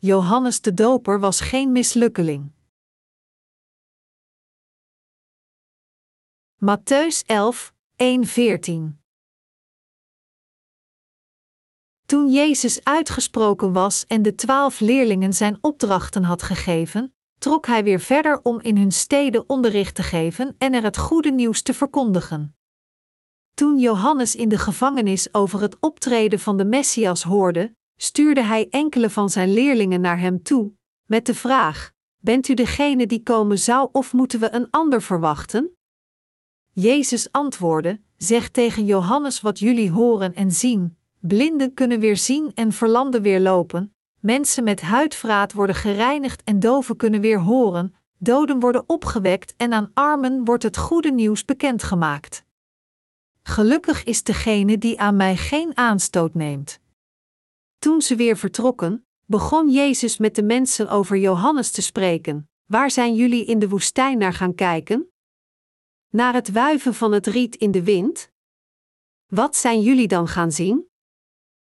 Johannes de Doper was geen mislukkeling. Matthäus 11, 1-14 Toen Jezus uitgesproken was en de twaalf leerlingen zijn opdrachten had gegeven, trok hij weer verder om in hun steden onderricht te geven en er het goede nieuws te verkondigen. Toen Johannes in de gevangenis over het optreden van de Messias hoorde, stuurde hij enkele van zijn leerlingen naar hem toe, met de vraag: Bent u degene die komen zou of moeten we een ander verwachten? Jezus antwoordde: Zeg tegen Johannes wat jullie horen en zien. Blinden kunnen weer zien en verlamden weer lopen. Mensen met huidvraat worden gereinigd en doven kunnen weer horen. Doden worden opgewekt en aan armen wordt het goede nieuws bekendgemaakt. Gelukkig is degene die aan mij geen aanstoot neemt. Toen ze weer vertrokken, begon Jezus met de mensen over Johannes te spreken. Waar zijn jullie in de woestijn naar gaan kijken? Naar het wuiven van het riet in de wind? Wat zijn jullie dan gaan zien?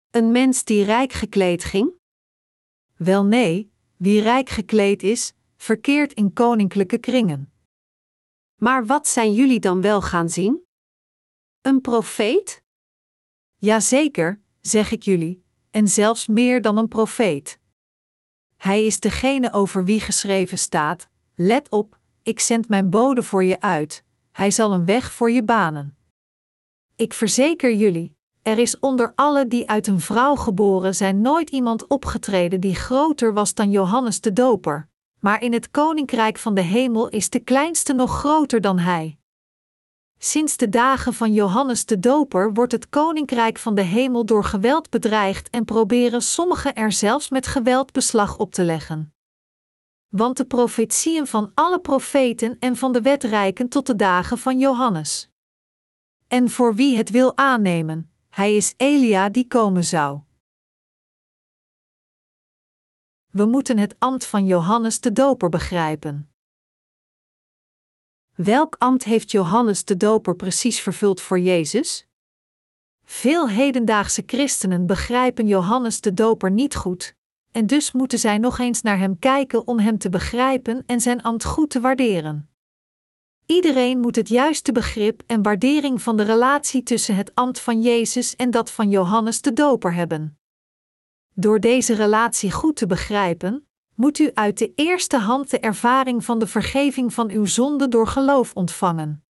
Een mens die rijk gekleed ging? Wel nee, wie rijk gekleed is, verkeert in koninklijke kringen. Maar wat zijn jullie dan wel gaan zien? Een profeet? Jazeker, zeg ik jullie, en zelfs meer dan een profeet. Hij is degene over wie geschreven staat: Let op, ik zend mijn bode voor je uit, hij zal een weg voor je banen. Ik verzeker jullie, er is onder alle die uit een vrouw geboren zijn nooit iemand opgetreden die groter was dan Johannes de Doper, maar in het koninkrijk van de hemel is de kleinste nog groter dan hij. Sinds de dagen van Johannes de Doper wordt het koninkrijk van de hemel door geweld bedreigd en proberen sommigen er zelfs met geweld beslag op te leggen. Want de profetieën van alle profeten en van de wet reiken tot de dagen van Johannes. En voor wie het wil aannemen, hij is Elia die komen zou. We moeten het ambt van Johannes de Doper begrijpen. Welk ambt heeft Johannes de Doper precies vervuld voor Jezus? Veel hedendaagse christenen begrijpen Johannes de Doper niet goed, en dus moeten zij nog eens naar hem kijken om hem te begrijpen en zijn ambt goed te waarderen. Iedereen moet het juiste begrip en waardering van de relatie tussen het ambt van Jezus en dat van Johannes de Doper hebben. Door deze relatie goed te begrijpen, moet u uit de eerste hand de ervaring van de vergeving van uw zonde door geloof ontvangen.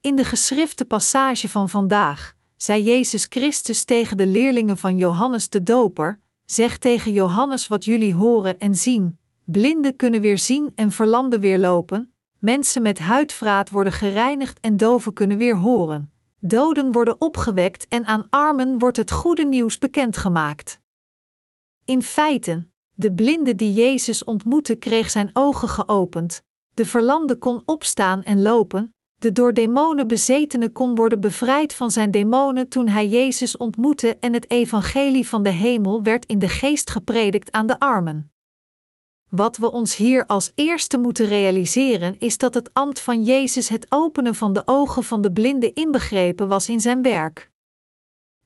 In de geschrifte passage van vandaag zei Jezus Christus tegen de leerlingen van Johannes de Doper: Zeg tegen Johannes wat jullie horen en zien. Blinden kunnen weer zien en verlamden weer lopen. Mensen met huidvraat worden gereinigd en doven kunnen weer horen. Doden worden opgewekt en aan armen wordt het goede nieuws bekendgemaakt. In feite, de blinde die Jezus ontmoette kreeg zijn ogen geopend, de verlamde kon opstaan en lopen, de door demonen bezetene kon worden bevrijd van zijn demonen toen hij Jezus ontmoette en het evangelie van de hemel werd in de geest gepredikt aan de armen. Wat we ons hier als eerste moeten realiseren is dat het ambt van Jezus het openen van de ogen van de blinde inbegrepen was in zijn werk.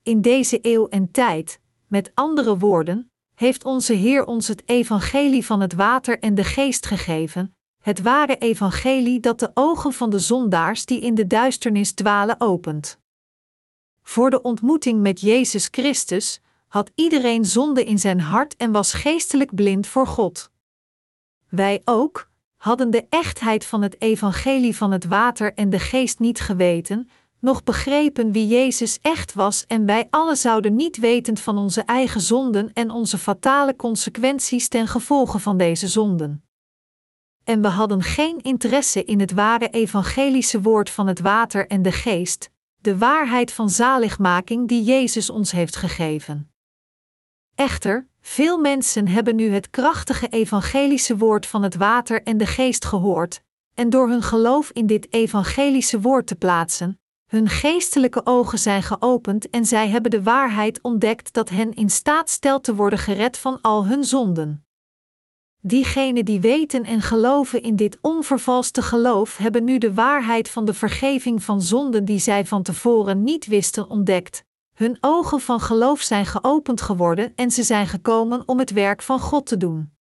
In deze eeuw en tijd, met andere woorden, heeft onze Heer ons het evangelie van het water en de geest gegeven, het ware evangelie dat de ogen van de zondaars die in de duisternis dwalen opent. Voor de ontmoeting met Jezus Christus had iedereen zonde in zijn hart en was geestelijk blind voor God. Wij ook hadden de echtheid van het evangelie van het water en de geest niet geweten, nog begrepen wie Jezus echt was en wij alle zouden niet wetend van onze eigen zonden en onze fatale consequenties ten gevolge van deze zonden. En we hadden geen interesse in het ware evangelische woord van het water en de geest, de waarheid van zaligmaking die Jezus ons heeft gegeven. Echter, veel mensen hebben nu het krachtige evangelische woord van het water en de geest gehoord, en door hun geloof in dit evangelische woord te plaatsen, hun geestelijke ogen zijn geopend en zij hebben de waarheid ontdekt dat hen in staat stelt te worden gered van al hun zonden. Diegenen die weten en geloven in dit onvervalste geloof hebben nu de waarheid van de vergeving van zonden die zij van tevoren niet wisten ontdekt, hun ogen van geloof zijn geopend geworden en ze zijn gekomen om het werk van God te doen.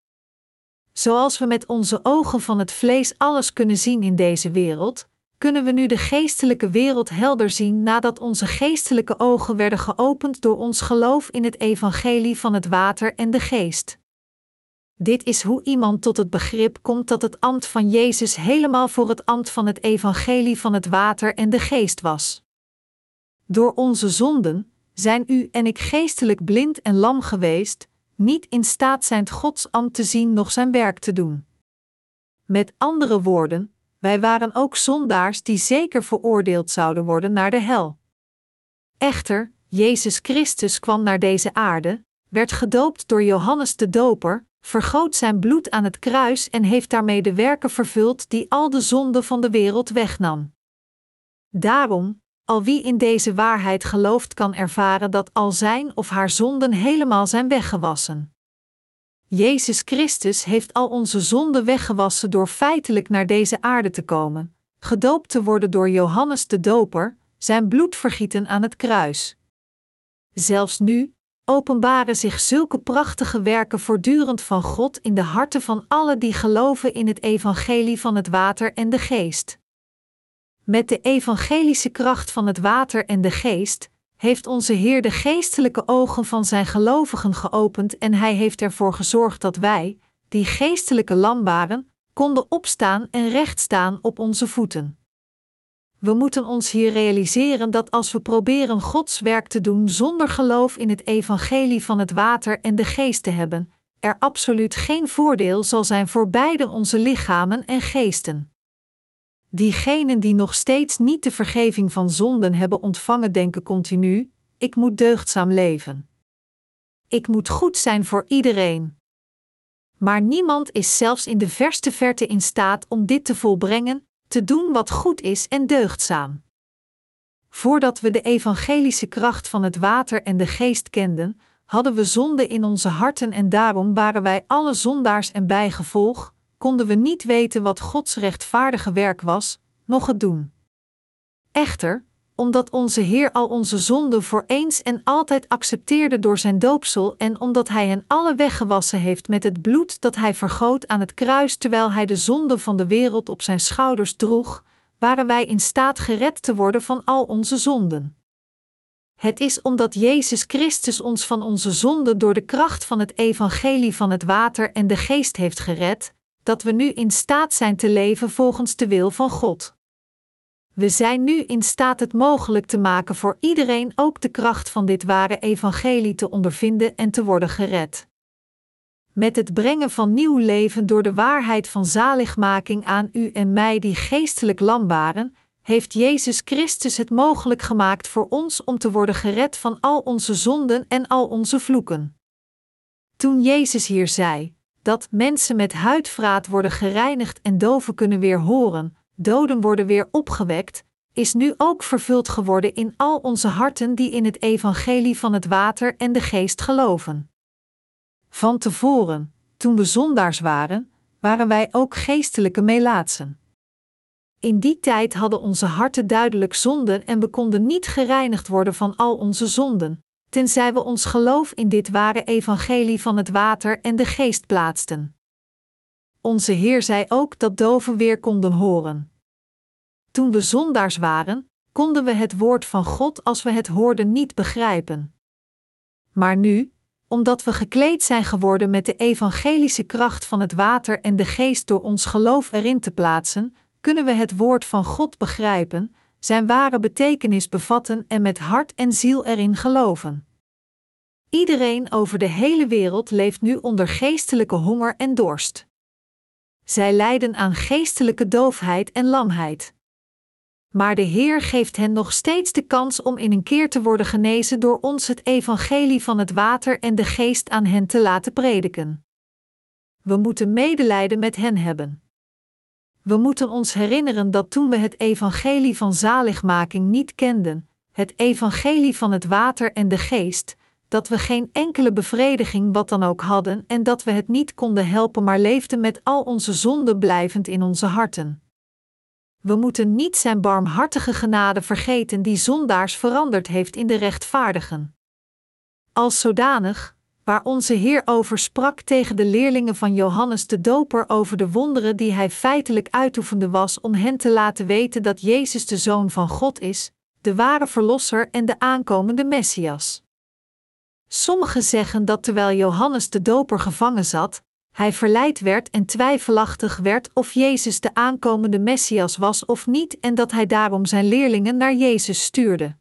Zoals we met onze ogen van het vlees alles kunnen zien in deze wereld, kunnen we nu de geestelijke wereld helder zien nadat onze geestelijke ogen werden geopend door ons geloof in het evangelie van het water en de geest. Dit is hoe iemand tot het begrip komt dat het ambt van Jezus helemaal voor het ambt van het evangelie van het water en de geest was. Door onze zonden zijn u en ik geestelijk blind en lam geweest, niet in staat zijn Gods ambt te zien nog zijn werk te doen. Met andere woorden, wij waren ook zondaars die zeker veroordeeld zouden worden naar de hel. Echter, Jezus Christus kwam naar deze aarde, werd gedoopt door Johannes de Doper, vergoot zijn bloed aan het kruis en heeft daarmee de werken vervuld die al de zonden van de wereld wegnam. Daarom, al wie in deze waarheid gelooft, kan ervaren dat al zijn of haar zonden helemaal zijn weggewassen. Jezus Christus heeft al onze zonden weggewassen door feitelijk naar deze aarde te komen, gedoopt te worden door Johannes de Doper, zijn bloed vergieten aan het kruis. Zelfs nu openbaren zich zulke prachtige werken voortdurend van God in de harten van allen die geloven in het evangelie van het water en de geest. Met de evangelische kracht van het water en de geest heeft onze Heer de geestelijke ogen van zijn gelovigen geopend en hij heeft ervoor gezorgd dat wij, die geestelijke lam waren, konden opstaan en recht staan op onze voeten. We moeten ons hier realiseren dat als we proberen Gods werk te doen zonder geloof in het evangelie van het water en de geest te hebben, er absoluut geen voordeel zal zijn voor beide onze lichamen en geesten. Diegenen die nog steeds niet de vergeving van zonden hebben ontvangen, denken continu: ik moet deugdzaam leven. Ik moet goed zijn voor iedereen. Maar niemand is zelfs in de verste verte in staat om dit te volbrengen, te doen wat goed is en deugdzaam. Voordat we de evangelische kracht van het water en de geest kenden, hadden we zonde in onze harten en daarom waren wij alle zondaars en bijgevolg, konden we niet weten wat Gods rechtvaardige werk was, noch het doen. Echter, omdat onze Heer al onze zonden voor eens en altijd accepteerde door zijn doopsel en omdat Hij hen alle weggewassen heeft met het bloed dat Hij vergoot aan het kruis terwijl Hij de zonde van de wereld op zijn schouders droeg, waren wij in staat gered te worden van al onze zonden. Het is omdat Jezus Christus ons van onze zonden door de kracht van het evangelie van het water en de geest heeft gered, dat we nu in staat zijn te leven volgens de wil van God. We zijn nu in staat het mogelijk te maken voor iedereen ook de kracht van dit ware evangelie te ondervinden en te worden gered. Met het brengen van nieuw leven door de waarheid van zaligmaking aan u en mij die geestelijk lam waren, heeft Jezus Christus het mogelijk gemaakt voor ons om te worden gered van al onze zonden en al onze vloeken. Toen Jezus hier zei dat mensen met huidvraat worden gereinigd en doven kunnen weer horen, doden worden weer opgewekt, is nu ook vervuld geworden in al onze harten die in het evangelie van het water en de geest geloven. Van tevoren, toen we zondaars waren, waren wij ook geestelijke melaatsen. In die tijd hadden onze harten duidelijk zonden en we konden niet gereinigd worden van al onze zonden, tenzij we ons geloof in dit ware evangelie van het water en de geest plaatsten. Onze Heer zei ook dat doven weer konden horen. Toen we zondaars waren, konden we het woord van God als we het hoorden niet begrijpen. Maar nu, omdat we gekleed zijn geworden met de evangelische kracht van het water en de geest door ons geloof erin te plaatsen, kunnen we het woord van God begrijpen, zijn ware betekenis bevatten en met hart en ziel erin geloven. Iedereen over de hele wereld leeft nu onder geestelijke honger en dorst. Zij lijden aan geestelijke doofheid en lamheid. Maar de Heer geeft hen nog steeds de kans om in een keer te worden genezen door ons het evangelie van het water en de geest aan hen te laten prediken. We moeten medelijden met hen hebben. We moeten ons herinneren dat toen we het evangelie van zaligmaking niet kenden, het evangelie van het water en de geest, dat we geen enkele bevrediging wat dan ook hadden en dat we het niet konden helpen maar leefden met al onze zonden blijvend in onze harten. we moeten niet zijn barmhartige genade vergeten die zondaars veranderd heeft in de rechtvaardigen. Als zodanig, waar onze Heer over sprak tegen de leerlingen van Johannes de Doper over de wonderen die hij feitelijk uitoefende was om hen te laten weten dat Jezus de Zoon van God is, de ware Verlosser en de aankomende Messias. Sommigen zeggen dat terwijl Johannes de Doper gevangen zat, hij verleid werd en twijfelachtig werd of Jezus de aankomende Messias was of niet en dat hij daarom zijn leerlingen naar Jezus stuurde.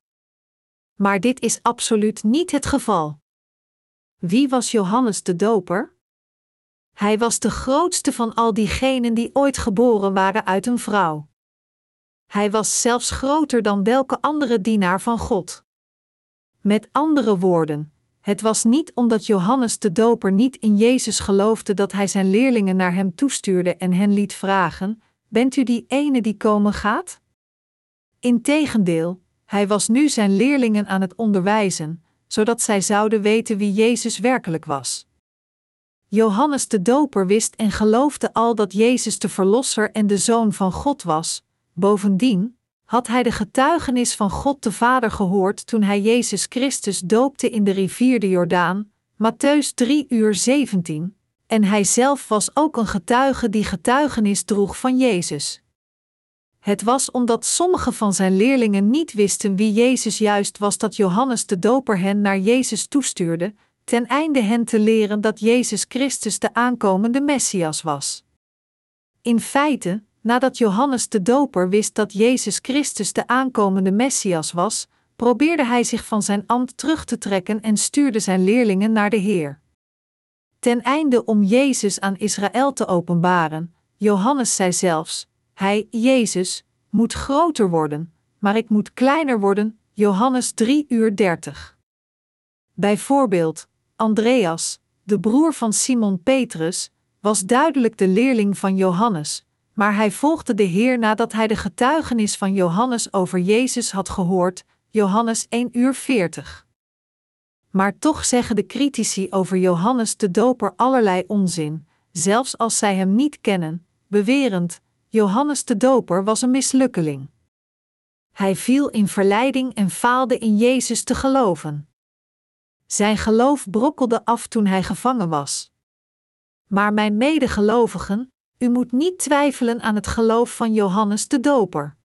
Maar dit is absoluut niet het geval. Wie was Johannes de Doper? Hij was de grootste van al diegenen die ooit geboren waren uit een vrouw. Hij was zelfs groter dan welke andere dienaar van God. Met andere woorden, het was niet omdat Johannes de Doper niet in Jezus geloofde dat hij zijn leerlingen naar hem toestuurde en hen liet vragen: Bent u die ene die komen gaat? Integendeel, hij was nu zijn leerlingen aan het onderwijzen, zodat zij zouden weten wie Jezus werkelijk was. Johannes de Doper wist en geloofde al dat Jezus de Verlosser en de Zoon van God was. Bovendien, had hij de getuigenis van God de Vader gehoord toen hij Jezus Christus doopte in de rivier de Jordaan, Matthäus 3 uur 17, en hij zelf was ook een getuige die getuigenis droeg van Jezus. Het was omdat sommige van zijn leerlingen niet wisten wie Jezus juist was dat Johannes de Doper hen naar Jezus toestuurde, ten einde hen te leren dat Jezus Christus de aankomende Messias was. In feite, nadat Johannes de Doper wist dat Jezus Christus de aankomende Messias was, probeerde hij zich van zijn ambt terug te trekken en stuurde zijn leerlingen naar de Heer. Ten einde om Jezus aan Israël te openbaren, Johannes zei zelfs: Hij, Jezus, moet groter worden, maar ik moet kleiner worden. Johannes 3 uur 30. Bijvoorbeeld, Andreas, de broer van Simon Petrus, was duidelijk de leerling van Johannes, maar hij volgde de Heer nadat hij de getuigenis van Johannes over Jezus had gehoord, Johannes 1 uur 40. Maar toch zeggen de critici over Johannes de Doper allerlei onzin, zelfs als zij hem niet kennen, bewerend: Johannes de Doper was een mislukkeling. Hij viel in verleiding en faalde in Jezus te geloven. Zijn geloof brokkelde af toen hij gevangen was. Maar mijn medegelovigen, u moet niet twijfelen aan het geloof van Johannes de Doper.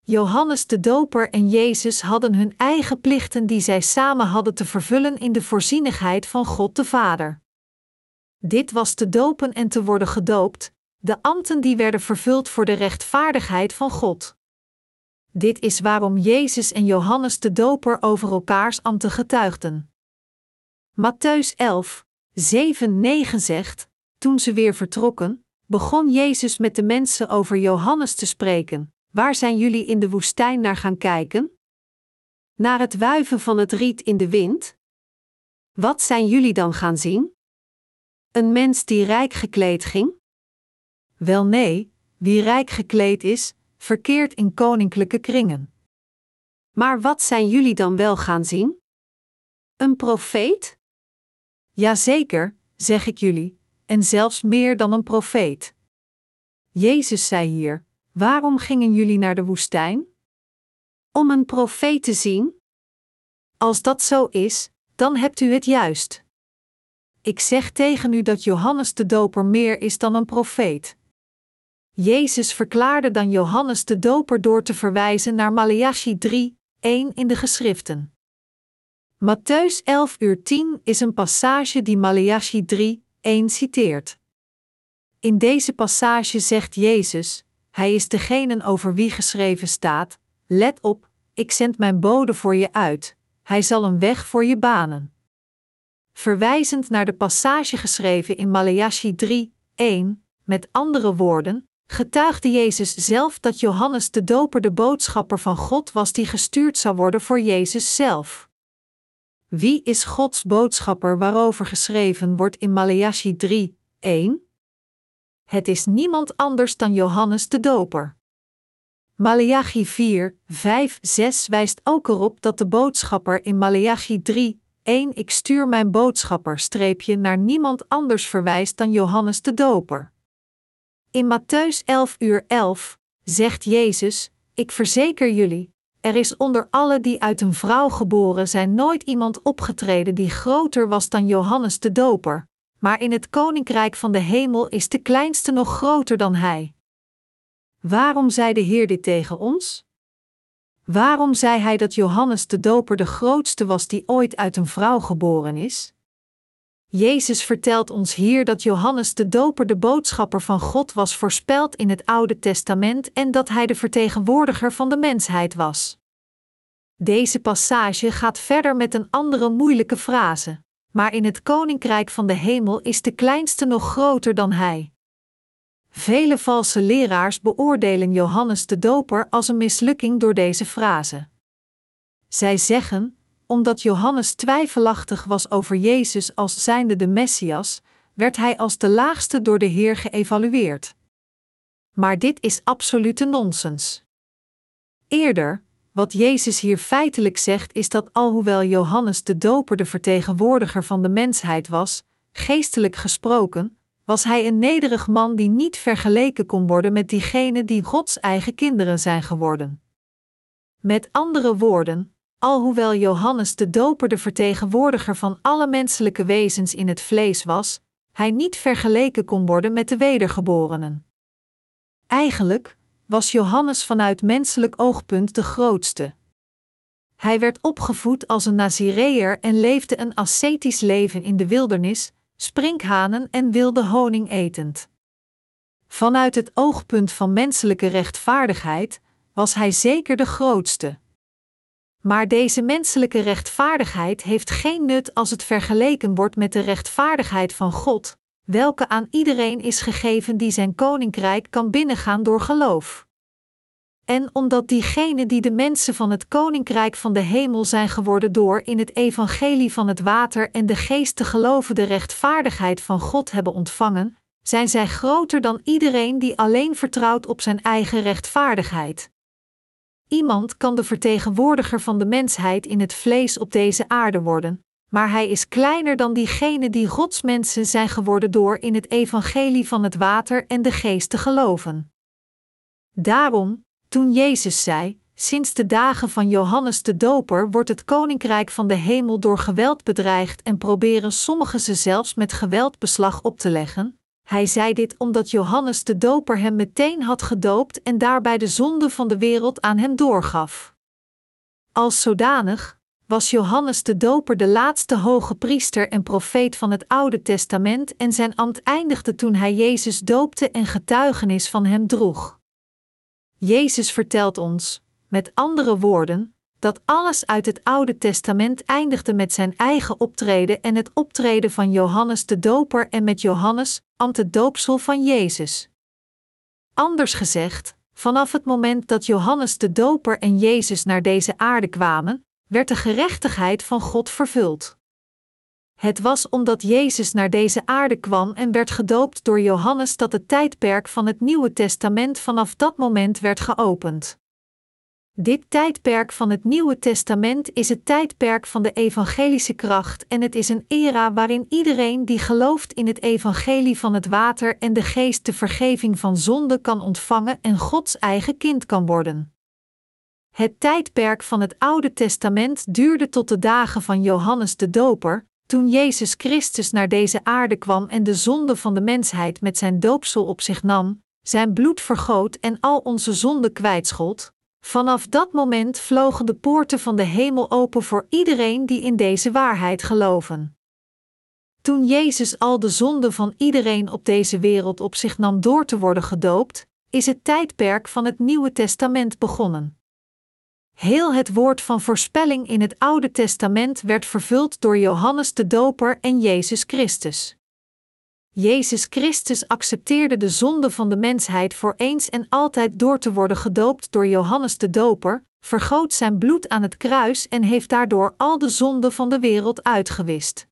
Johannes de Doper en Jezus hadden hun eigen plichten die zij samen hadden te vervullen in de voorzienigheid van God de Vader. Dit was te dopen en te worden gedoopt, de ambten die werden vervuld voor de rechtvaardigheid van God. Dit is waarom Jezus en Johannes de Doper over elkaars ambten getuigden. Matthäus 11, 7, 9 zegt: Toen ze weer vertrokken, begon Jezus met de mensen over Johannes te spreken. Waar zijn jullie in de woestijn naar gaan kijken? Naar het wuiven van het riet in de wind? Wat zijn jullie dan gaan zien? Een mens die rijk gekleed ging? Wel nee, wie rijk gekleed is, verkeert in koninklijke kringen. Maar wat zijn jullie dan wel gaan zien? Een profeet? Jazeker, zeg ik jullie, en zelfs meer dan een profeet. Jezus zei hier: Waarom gingen jullie naar de woestijn? Om een profeet te zien? Als dat zo is, dan hebt u het juist. Ik zeg tegen u dat Johannes de Doper meer is dan een profeet. Jezus verklaarde dan Johannes de Doper door te verwijzen naar Maleachi 3, 1 in de geschriften. Matthäus 11 uur 10 is een passage die Maleachi 3, 1 citeert. In deze passage zegt Jezus: Hij is degene over wie geschreven staat: Let op, ik zend mijn bode voor je uit, hij zal een weg voor je banen. Verwijzend naar de passage geschreven in Maleachi 3, 1, met andere woorden, getuigde Jezus zelf dat Johannes de Doper de boodschapper van God was die gestuurd zou worden voor Jezus zelf. Wie is Gods boodschapper waarover geschreven wordt in Maleachi 3, 1? Het is niemand anders dan Johannes de Doper. Maleachi 4, 5, 6 wijst ook erop dat de boodschapper in Maleachi 3, 1 Ik stuur mijn boodschapper streepje naar niemand anders verwijst dan Johannes de Doper. In Matthäus 11 uur 11 zegt Jezus: Ik verzeker jullie, er is onder alle die uit een vrouw geboren zijn nooit iemand opgetreden die groter was dan Johannes de Doper, maar in het koninkrijk van de hemel is de kleinste nog groter dan hij. Waarom zei de Heer dit tegen ons? Waarom zei hij dat Johannes de Doper de grootste was die ooit uit een vrouw geboren is? Jezus vertelt ons hier dat Johannes de Doper de boodschapper van God was voorspeld in het Oude Testament en dat hij de vertegenwoordiger van de mensheid was. Deze passage gaat verder met een andere moeilijke frase: maar in het koninkrijk van de hemel is de kleinste nog groter dan hij. Vele valse leraars beoordelen Johannes de Doper als een mislukking door deze frase. Zij zeggen: omdat Johannes twijfelachtig was over Jezus als zijnde de Messias, werd hij als de laagste door de Heer geëvalueerd. Maar dit is absolute nonsens. Eerder, wat Jezus hier feitelijk zegt, is dat alhoewel Johannes de Doper de vertegenwoordiger van de mensheid was, geestelijk gesproken, was hij een nederig man die niet vergeleken kon worden met diegenen die Gods eigen kinderen zijn geworden. Met andere woorden, alhoewel Johannes de Doper de vertegenwoordiger van alle menselijke wezens in het vlees was, hij niet vergeleken kon worden met de wedergeborenen. Eigenlijk was Johannes vanuit menselijk oogpunt de grootste. Hij werd opgevoed als een Nazireër en leefde een ascetisch leven in de wildernis, sprinkhanen en wilde honing etend. Vanuit het oogpunt van menselijke rechtvaardigheid was hij zeker de grootste. Maar deze menselijke rechtvaardigheid heeft geen nut als het vergeleken wordt met de rechtvaardigheid van God, welke aan iedereen is gegeven die zijn koninkrijk kan binnengaan door geloof. En omdat diegenen die de mensen van het koninkrijk van de hemel zijn geworden door in het evangelie van het water en de geest te geloven de rechtvaardigheid van God hebben ontvangen, zijn zij groter dan iedereen die alleen vertrouwt op zijn eigen rechtvaardigheid. Iemand kan de vertegenwoordiger van de mensheid in het vlees op deze aarde worden, maar hij is kleiner dan diegenen die Gods mensen zijn geworden door in het evangelie van het water en de geest te geloven. Daarom, toen Jezus zei: Sinds de dagen van Johannes de Doper wordt het koninkrijk van de hemel door geweld bedreigd en proberen sommigen ze zelfs met geweld beslag op te leggen. Hij zei dit omdat Johannes de Doper hem meteen had gedoopt en daarbij de zonde van de wereld aan hem doorgaf. Als zodanig was Johannes de Doper de laatste hoge priester en profeet van het Oude Testament en zijn ambt eindigde toen hij Jezus doopte en getuigenis van hem droeg. Jezus vertelt ons, met andere woorden, dat alles uit het Oude Testament eindigde met zijn eigen optreden en het optreden van Johannes de Doper en met Johannes, ambt het doopsel van Jezus. Anders gezegd, vanaf het moment dat Johannes de Doper en Jezus naar deze aarde kwamen, werd de gerechtigheid van God vervuld. Het was omdat Jezus naar deze aarde kwam en werd gedoopt door Johannes dat het tijdperk van het Nieuwe Testament vanaf dat moment werd geopend. Dit tijdperk van het Nieuwe Testament is het tijdperk van de evangelische kracht en het is een era waarin iedereen die gelooft in het evangelie van het water en de geest de vergeving van zonde kan ontvangen en Gods eigen kind kan worden. Het tijdperk van het Oude Testament duurde tot de dagen van Johannes de Doper, toen Jezus Christus naar deze aarde kwam en de zonde van de mensheid met zijn doopsel op zich nam, zijn bloed vergoot en al onze zonden kwijtschot, vanaf dat moment vlogen de poorten van de hemel open voor iedereen die in deze waarheid geloven. Toen Jezus al de zonden van iedereen op deze wereld op zich nam door te worden gedoopt, is het tijdperk van het Nieuwe Testament begonnen. Heel het woord van voorspelling in het Oude Testament werd vervuld door Johannes de Doper en Jezus Christus. Jezus Christus accepteerde de zonde van de mensheid voor eens en altijd door te worden gedoopt door Johannes de Doper, vergoot zijn bloed aan het kruis en heeft daardoor al de zonden van de wereld uitgewist.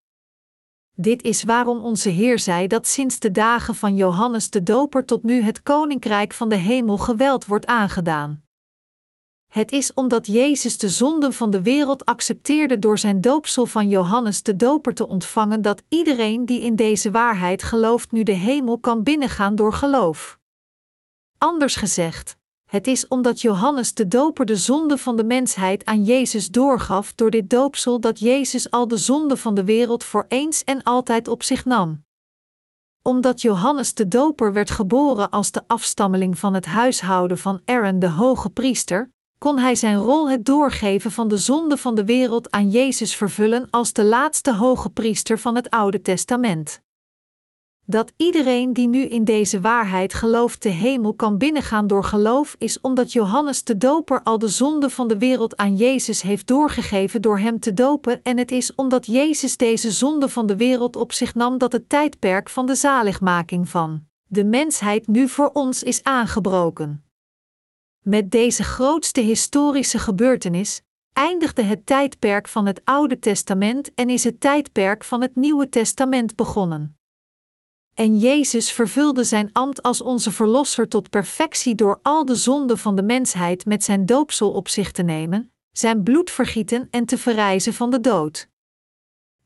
Dit is waarom onze Heer zei dat sinds de dagen van Johannes de Doper tot nu het koninkrijk van de hemel geweld wordt aangedaan. Het is omdat Jezus de zonden van de wereld accepteerde door zijn doopsel van Johannes de Doper te ontvangen dat iedereen die in deze waarheid gelooft nu de hemel kan binnengaan door geloof. Anders gezegd, Het is omdat Johannes de Doper de zonde van de mensheid aan Jezus doorgaf door dit doopsel dat Jezus al de zonde van de wereld voor eens en altijd op zich nam. Omdat Johannes de Doper werd geboren als de afstammeling van het huishouden van Aaron de hoge priester, kon hij zijn rol het doorgeven van de zonde van de wereld aan Jezus vervullen als de laatste hoge priester van het Oude Testament dat iedereen die nu in deze waarheid gelooft de hemel kan binnengaan door geloof is omdat Johannes de Doper al de zonde van de wereld aan Jezus heeft doorgegeven door hem te dopen en het is omdat Jezus deze zonde van de wereld op zich nam dat het tijdperk van de zaligmaking van de mensheid nu voor ons is aangebroken. Met deze grootste historische gebeurtenis eindigde het tijdperk van het Oude Testament en is het tijdperk van het Nieuwe Testament begonnen. En Jezus vervulde zijn ambt als onze Verlosser tot perfectie door al de zonden van de mensheid met zijn doopsel op zich te nemen, zijn bloed vergieten en te verrijzen van de dood.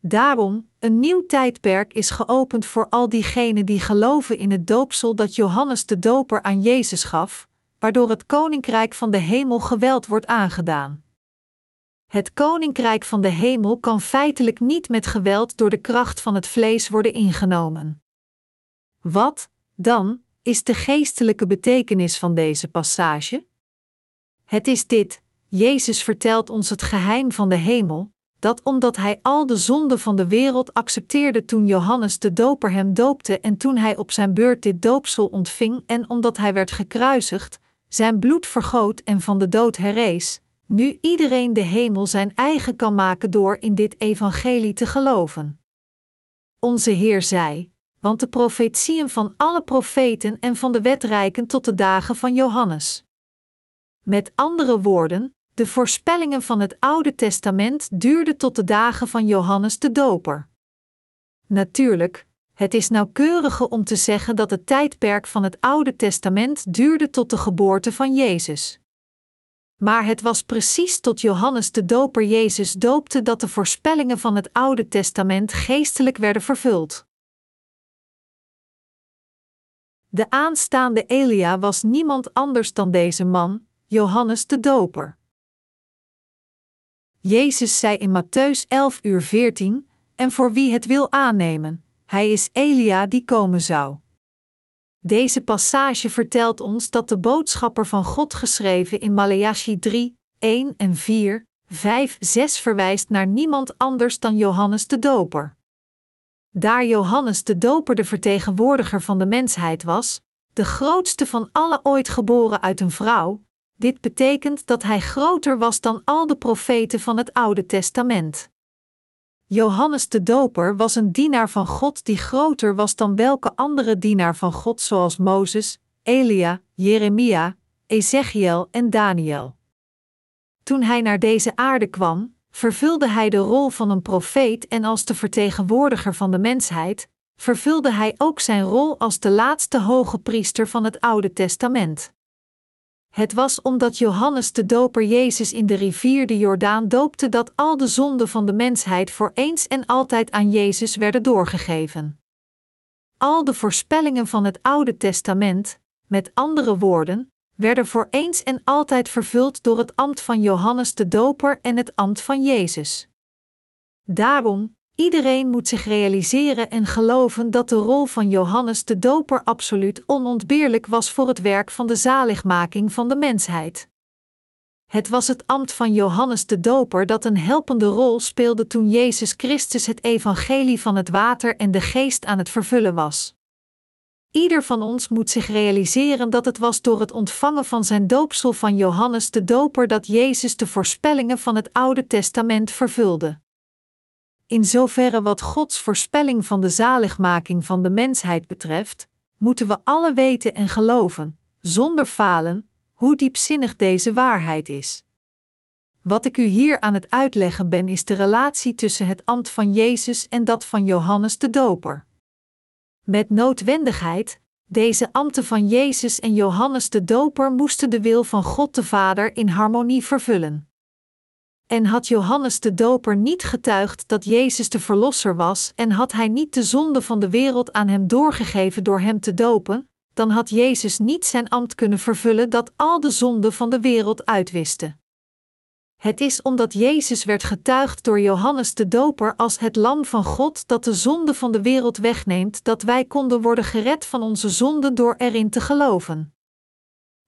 Daarom, een nieuw tijdperk is geopend voor al diegenen die geloven in het doopsel dat Johannes de Doper aan Jezus gaf, waardoor het koninkrijk van de hemel geweld wordt aangedaan. Het koninkrijk van de hemel kan feitelijk niet met geweld door de kracht van het vlees worden ingenomen. Wat, dan, is de geestelijke betekenis van deze passage? Het is dit: Jezus vertelt ons het geheim van de hemel, dat omdat hij al de zonden van de wereld accepteerde toen Johannes de Doper hem doopte en toen hij op zijn beurt dit doopsel ontving en omdat hij werd gekruisigd, zijn bloed vergoot en van de dood herrees, nu iedereen de hemel zijn eigen kan maken door in dit evangelie te geloven. Onze Heer zei: want de profetieën van alle profeten en van de wet reiken tot de dagen van Johannes. Met andere woorden, de voorspellingen van het Oude Testament duurden tot de dagen van Johannes de Doper. Natuurlijk, het is nauwkeuriger om te zeggen dat het tijdperk van het Oude Testament duurde tot de geboorte van Jezus. Maar het was precies tot Johannes de Doper Jezus doopte dat de voorspellingen van het Oude Testament geestelijk werden vervuld. De aanstaande Elia was niemand anders dan deze man, Johannes de Doper. Jezus zei in Matthäus 11 uur 14, en voor wie het wil aannemen, hij is Elia die komen zou. Deze passage vertelt ons dat de boodschapper van God geschreven in Maleachi 3, 1 en 4, 5, 6 verwijst naar niemand anders dan Johannes de Doper. Daar Johannes de Doper de vertegenwoordiger van de mensheid was, de grootste van alle ooit geboren uit een vrouw, dit betekent dat hij groter was dan al de profeten van het Oude Testament. Johannes de Doper was een dienaar van God die groter was dan welke andere dienaar van God zoals Mozes, Elia, Jeremia, Ezechiel en Daniel. Toen hij naar deze aarde kwam, vervulde hij de rol van een profeet en als de vertegenwoordiger van de mensheid, vervulde hij ook zijn rol als de laatste hoge priester van het Oude Testament. Het was omdat Johannes de Doper Jezus in de rivier de Jordaan doopte dat al de zonden van de mensheid voor eens en altijd aan Jezus werden doorgegeven. Al de voorspellingen van het Oude Testament, met andere woorden, werden voor eens en altijd vervuld door het ambt van Johannes de Doper en het ambt van Jezus. Daarom, iedereen moet zich realiseren en geloven dat de rol van Johannes de Doper absoluut onontbeerlijk was voor het werk van de zaligmaking van de mensheid. Het was het ambt van Johannes de Doper dat een helpende rol speelde toen Jezus Christus het evangelie van het water en de geest aan het vervullen was. Ieder van ons moet zich realiseren dat het was door het ontvangen van zijn doopsel van Johannes de Doper dat Jezus de voorspellingen van het Oude Testament vervulde. In zoverre wat Gods voorspelling van de zaligmaking van de mensheid betreft, moeten we alle weten en geloven, zonder falen, hoe diepzinnig deze waarheid is. Wat ik u hier aan het uitleggen ben, is de relatie tussen het ambt van Jezus en dat van Johannes de Doper. Met noodwendigheid, deze ambten van Jezus en Johannes de Doper moesten de wil van God de Vader in harmonie vervullen. En had Johannes de Doper niet getuigd dat Jezus de Verlosser was en had hij niet de zonde van de wereld aan hem doorgegeven door hem te dopen, dan had Jezus niet zijn ambt kunnen vervullen dat al de zonden van de wereld uitwiste. Het is omdat Jezus werd getuigd door Johannes de Doper als het Lam van God dat de zonde van de wereld wegneemt, dat wij konden worden gered van onze zonden door erin te geloven.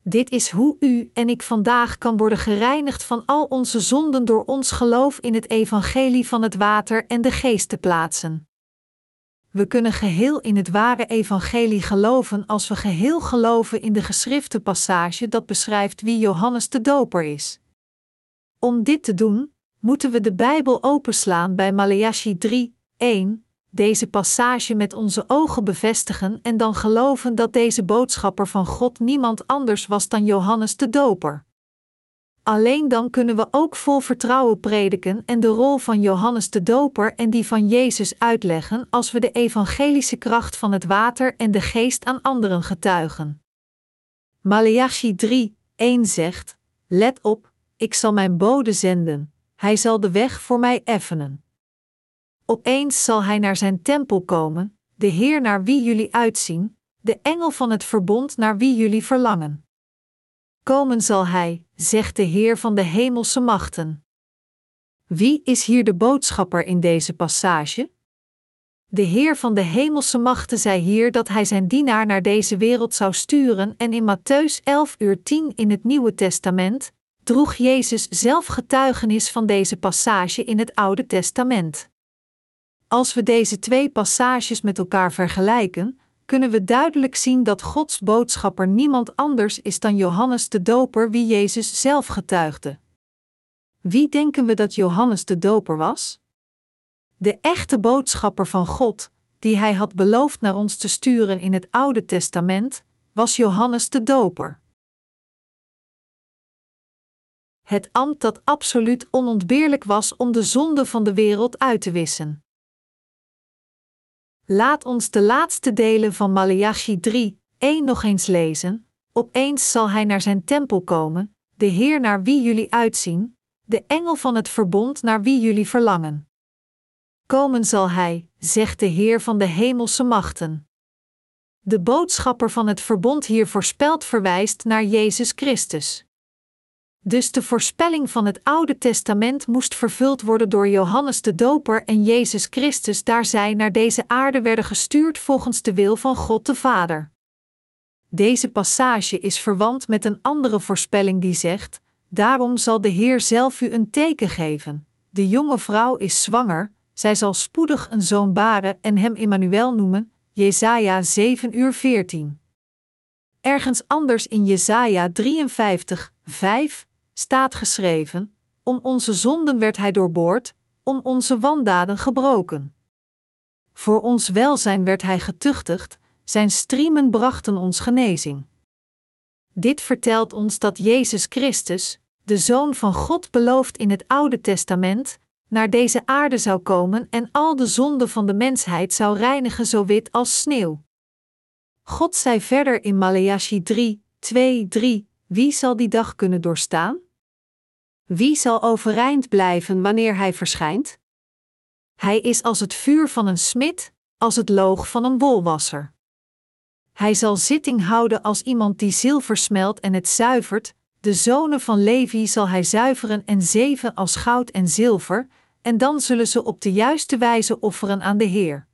Dit is hoe u en ik vandaag kan worden gereinigd van al onze zonden door ons geloof in het evangelie van het water en de geest te plaatsen. We kunnen geheel in het ware evangelie geloven als we geheel geloven in de geschrifte passage dat beschrijft wie Johannes de Doper is. Om dit te doen, moeten we de Bijbel openslaan bij Maleachi 3, 1, deze passage met onze ogen bevestigen en dan geloven dat deze boodschapper van God niemand anders was dan Johannes de Doper. Alleen dan kunnen we ook vol vertrouwen prediken en de rol van Johannes de Doper en die van Jezus uitleggen als we de evangelische kracht van het water en de geest aan anderen getuigen. Maleachi 3, 1 zegt: Let op, ik zal mijn bode zenden, hij zal de weg voor mij effenen. Opeens zal hij naar zijn tempel komen, de Heer naar wie jullie uitzien, de engel van het verbond naar wie jullie verlangen. Komen zal hij, zegt de Heer van de hemelse machten. Wie is hier de boodschapper in deze passage? De Heer van de hemelse machten zei hier dat hij zijn dienaar naar deze wereld zou sturen en in Matthäus 11 uur 10 in het Nieuwe Testament droeg Jezus zelf getuigenis van deze passage in het Oude Testament. Als we deze twee passages met elkaar vergelijken, kunnen we duidelijk zien dat Gods boodschapper niemand anders is dan Johannes de Doper, wie Jezus zelf getuigde. Wie denken we dat Johannes de Doper was? De echte boodschapper van God, die hij had beloofd naar ons te sturen in het Oude Testament, was Johannes de Doper. Het ambt dat absoluut onontbeerlijk was om de zonde van de wereld uit te wissen. Laat ons de laatste delen van Malachi 3, 1 nog eens lezen. Opeens zal hij naar zijn tempel komen, de Heer naar wie jullie uitzien, de engel van het verbond naar wie jullie verlangen. Komen zal hij, zegt de Heer van de hemelse machten. De boodschapper van het verbond hier voorspeld verwijst naar Jezus Christus. Dus de voorspelling van het Oude Testament moest vervuld worden door Johannes de Doper en Jezus Christus, daar zij naar deze aarde werden gestuurd volgens de wil van God de Vader. Deze passage is verwant met een andere voorspelling die zegt: Daarom zal de Heer zelf u een teken geven. De jonge vrouw is zwanger, zij zal spoedig een zoon baren en hem Immanuel noemen. Jesaja 7 uur 14. Ergens anders in Jesaja 53, 5 staat geschreven: Om onze zonden werd hij doorboord, om onze wandaden gebroken. Voor ons welzijn werd hij getuchtigd, zijn striemen brachten ons genezing. Dit vertelt ons dat Jezus Christus, de Zoon van God beloofd in het Oude Testament, naar deze aarde zou komen en al de zonden van de mensheid zou reinigen zo wit als sneeuw. God zei verder in Maleachi 3, 2, 3: Wie zal die dag kunnen doorstaan? Wie zal overeind blijven wanneer hij verschijnt? Hij is als het vuur van een smid, als het loog van een wolwasser. Hij zal zitting houden als iemand die zilver smelt en het zuivert, de zonen van Levi zal hij zuiveren en zeven als goud en zilver, en dan zullen ze op de juiste wijze offeren aan de Heer.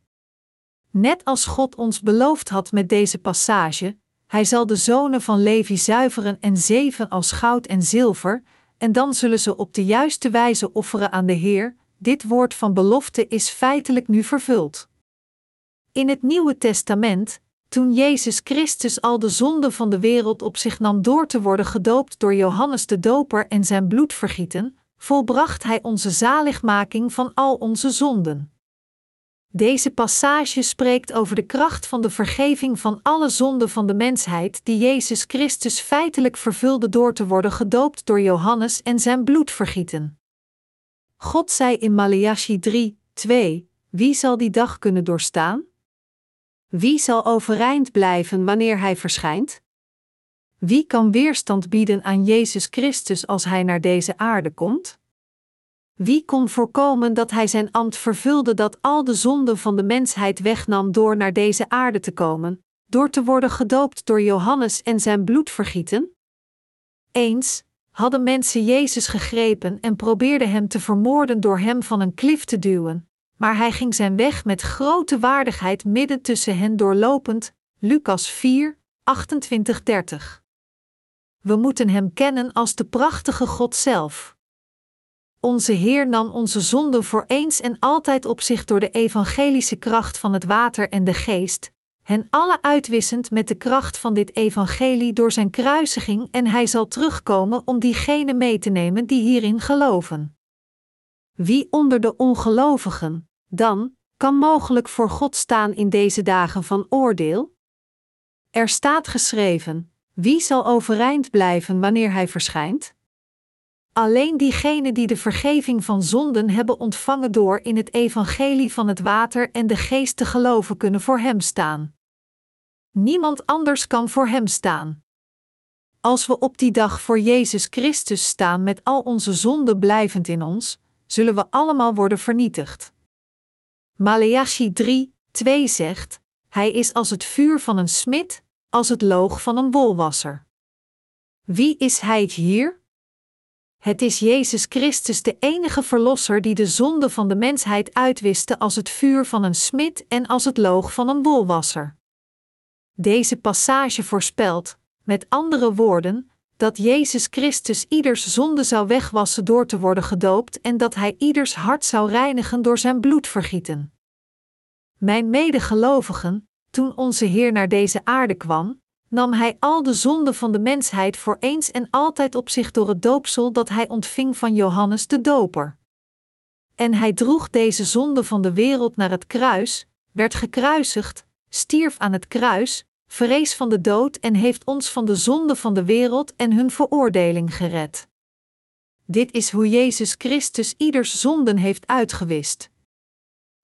Net als God ons beloofd had met deze passage, hij zal de zonen van Levi zuiveren en zeven als goud en zilver, en dan zullen ze op de juiste wijze offeren aan de Heer. Dit woord van belofte is feitelijk nu vervuld. In het Nieuwe Testament, toen Jezus Christus al de zonden van de wereld op zich nam door te worden gedoopt door Johannes de Doper en zijn bloed vergieten, volbracht Hij onze zaligmaking van al onze zonden. Deze passage spreekt over de kracht van de vergeving van alle zonden van de mensheid die Jezus Christus feitelijk vervulde door te worden gedoopt door Johannes en zijn bloed vergieten. God zei in Malachi 3, 2: Wie zal die dag kunnen doorstaan? Wie zal overeind blijven wanneer hij verschijnt? Wie kan weerstand bieden aan Jezus Christus als hij naar deze aarde komt? Wie kon voorkomen dat hij zijn ambt vervulde dat al de zonden van de mensheid wegnam door naar deze aarde te komen, door te worden gedoopt door Johannes en zijn bloed vergieten? Eens hadden mensen Jezus gegrepen en probeerden hem te vermoorden door hem van een klif te duwen, maar hij ging zijn weg met grote waardigheid midden tussen hen doorlopend. Lucas 4, 28-30. We moeten hem kennen als de prachtige God zelf. Onze Heer nam onze zonden voor eens en altijd op zich door de evangelische kracht van het water en de geest, hen alle uitwissend met de kracht van dit evangelie door zijn kruisiging en hij zal terugkomen om diegenen mee te nemen die hierin geloven. Wie onder de ongelovigen, dan, kan mogelijk voor God staan in deze dagen van oordeel? Er staat geschreven: wie zal overeind blijven wanneer hij verschijnt? Alleen diegenen die de vergeving van zonden hebben ontvangen door in het evangelie van het water en de geest te geloven kunnen voor hem staan. Niemand anders kan voor hem staan. Als we op die dag voor Jezus Christus staan met al onze zonden blijvend in ons, zullen we allemaal worden vernietigd. Maleachi 3, 2 zegt: Hij is als het vuur van een smid, als het loog van een wolwasser. Wie is hij hier? Het is Jezus Christus, de enige verlosser die de zonde van de mensheid uitwiste als het vuur van een smid en als het loog van een wolwasser. Deze passage voorspelt, met andere woorden, dat Jezus Christus ieders zonde zou wegwassen door te worden gedoopt en dat hij ieders hart zou reinigen door zijn bloed vergieten. Mijn medegelovigen, toen onze Heer naar deze aarde kwam, nam Hij al de zonden van de mensheid voor eens en altijd op zich door het doopsel dat Hij ontving van Johannes de Doper. En Hij droeg deze zonde van de wereld naar het kruis, werd gekruisigd, stierf aan het kruis, vrees van de dood en heeft ons van de zonde van de wereld en hun veroordeling gered. Dit is hoe Jezus Christus ieders zonden heeft uitgewist.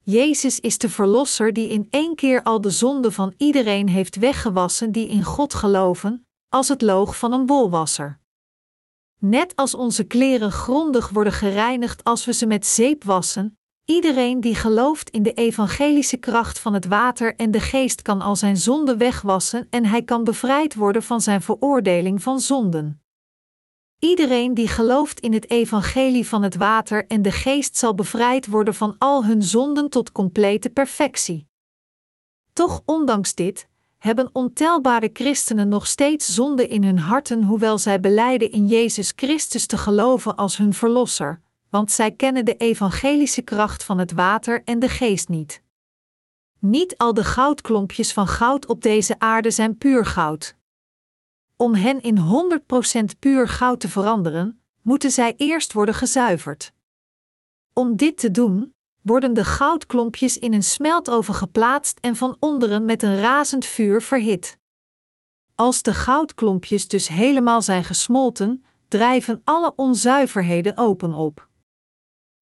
Jezus is de Verlosser die in één keer al de zonde van iedereen heeft weggewassen die in God geloven, als het loog van een wolwasser. Net als onze kleren grondig worden gereinigd als we ze met zeep wassen, iedereen die gelooft in de evangelische kracht van het water en de geest kan al zijn zonde wegwassen en hij kan bevrijd worden van zijn veroordeling van zonden. Iedereen die gelooft in het evangelie van het water en de geest zal bevrijd worden van al hun zonden tot complete perfectie. Toch ondanks dit hebben ontelbare christenen nog steeds zonde in hun harten, hoewel zij beleiden in Jezus Christus te geloven als hun verlosser, want zij kennen de evangelische kracht van het water en de geest niet. Niet al de goudklompjes van goud op deze aarde zijn puur goud. Om hen in 100% puur goud te veranderen, moeten zij eerst worden gezuiverd. Om dit te doen, worden de goudklompjes in een smeltoven geplaatst en van onderen met een razend vuur verhit. Als de goudklompjes dus helemaal zijn gesmolten, drijven alle onzuiverheden open op.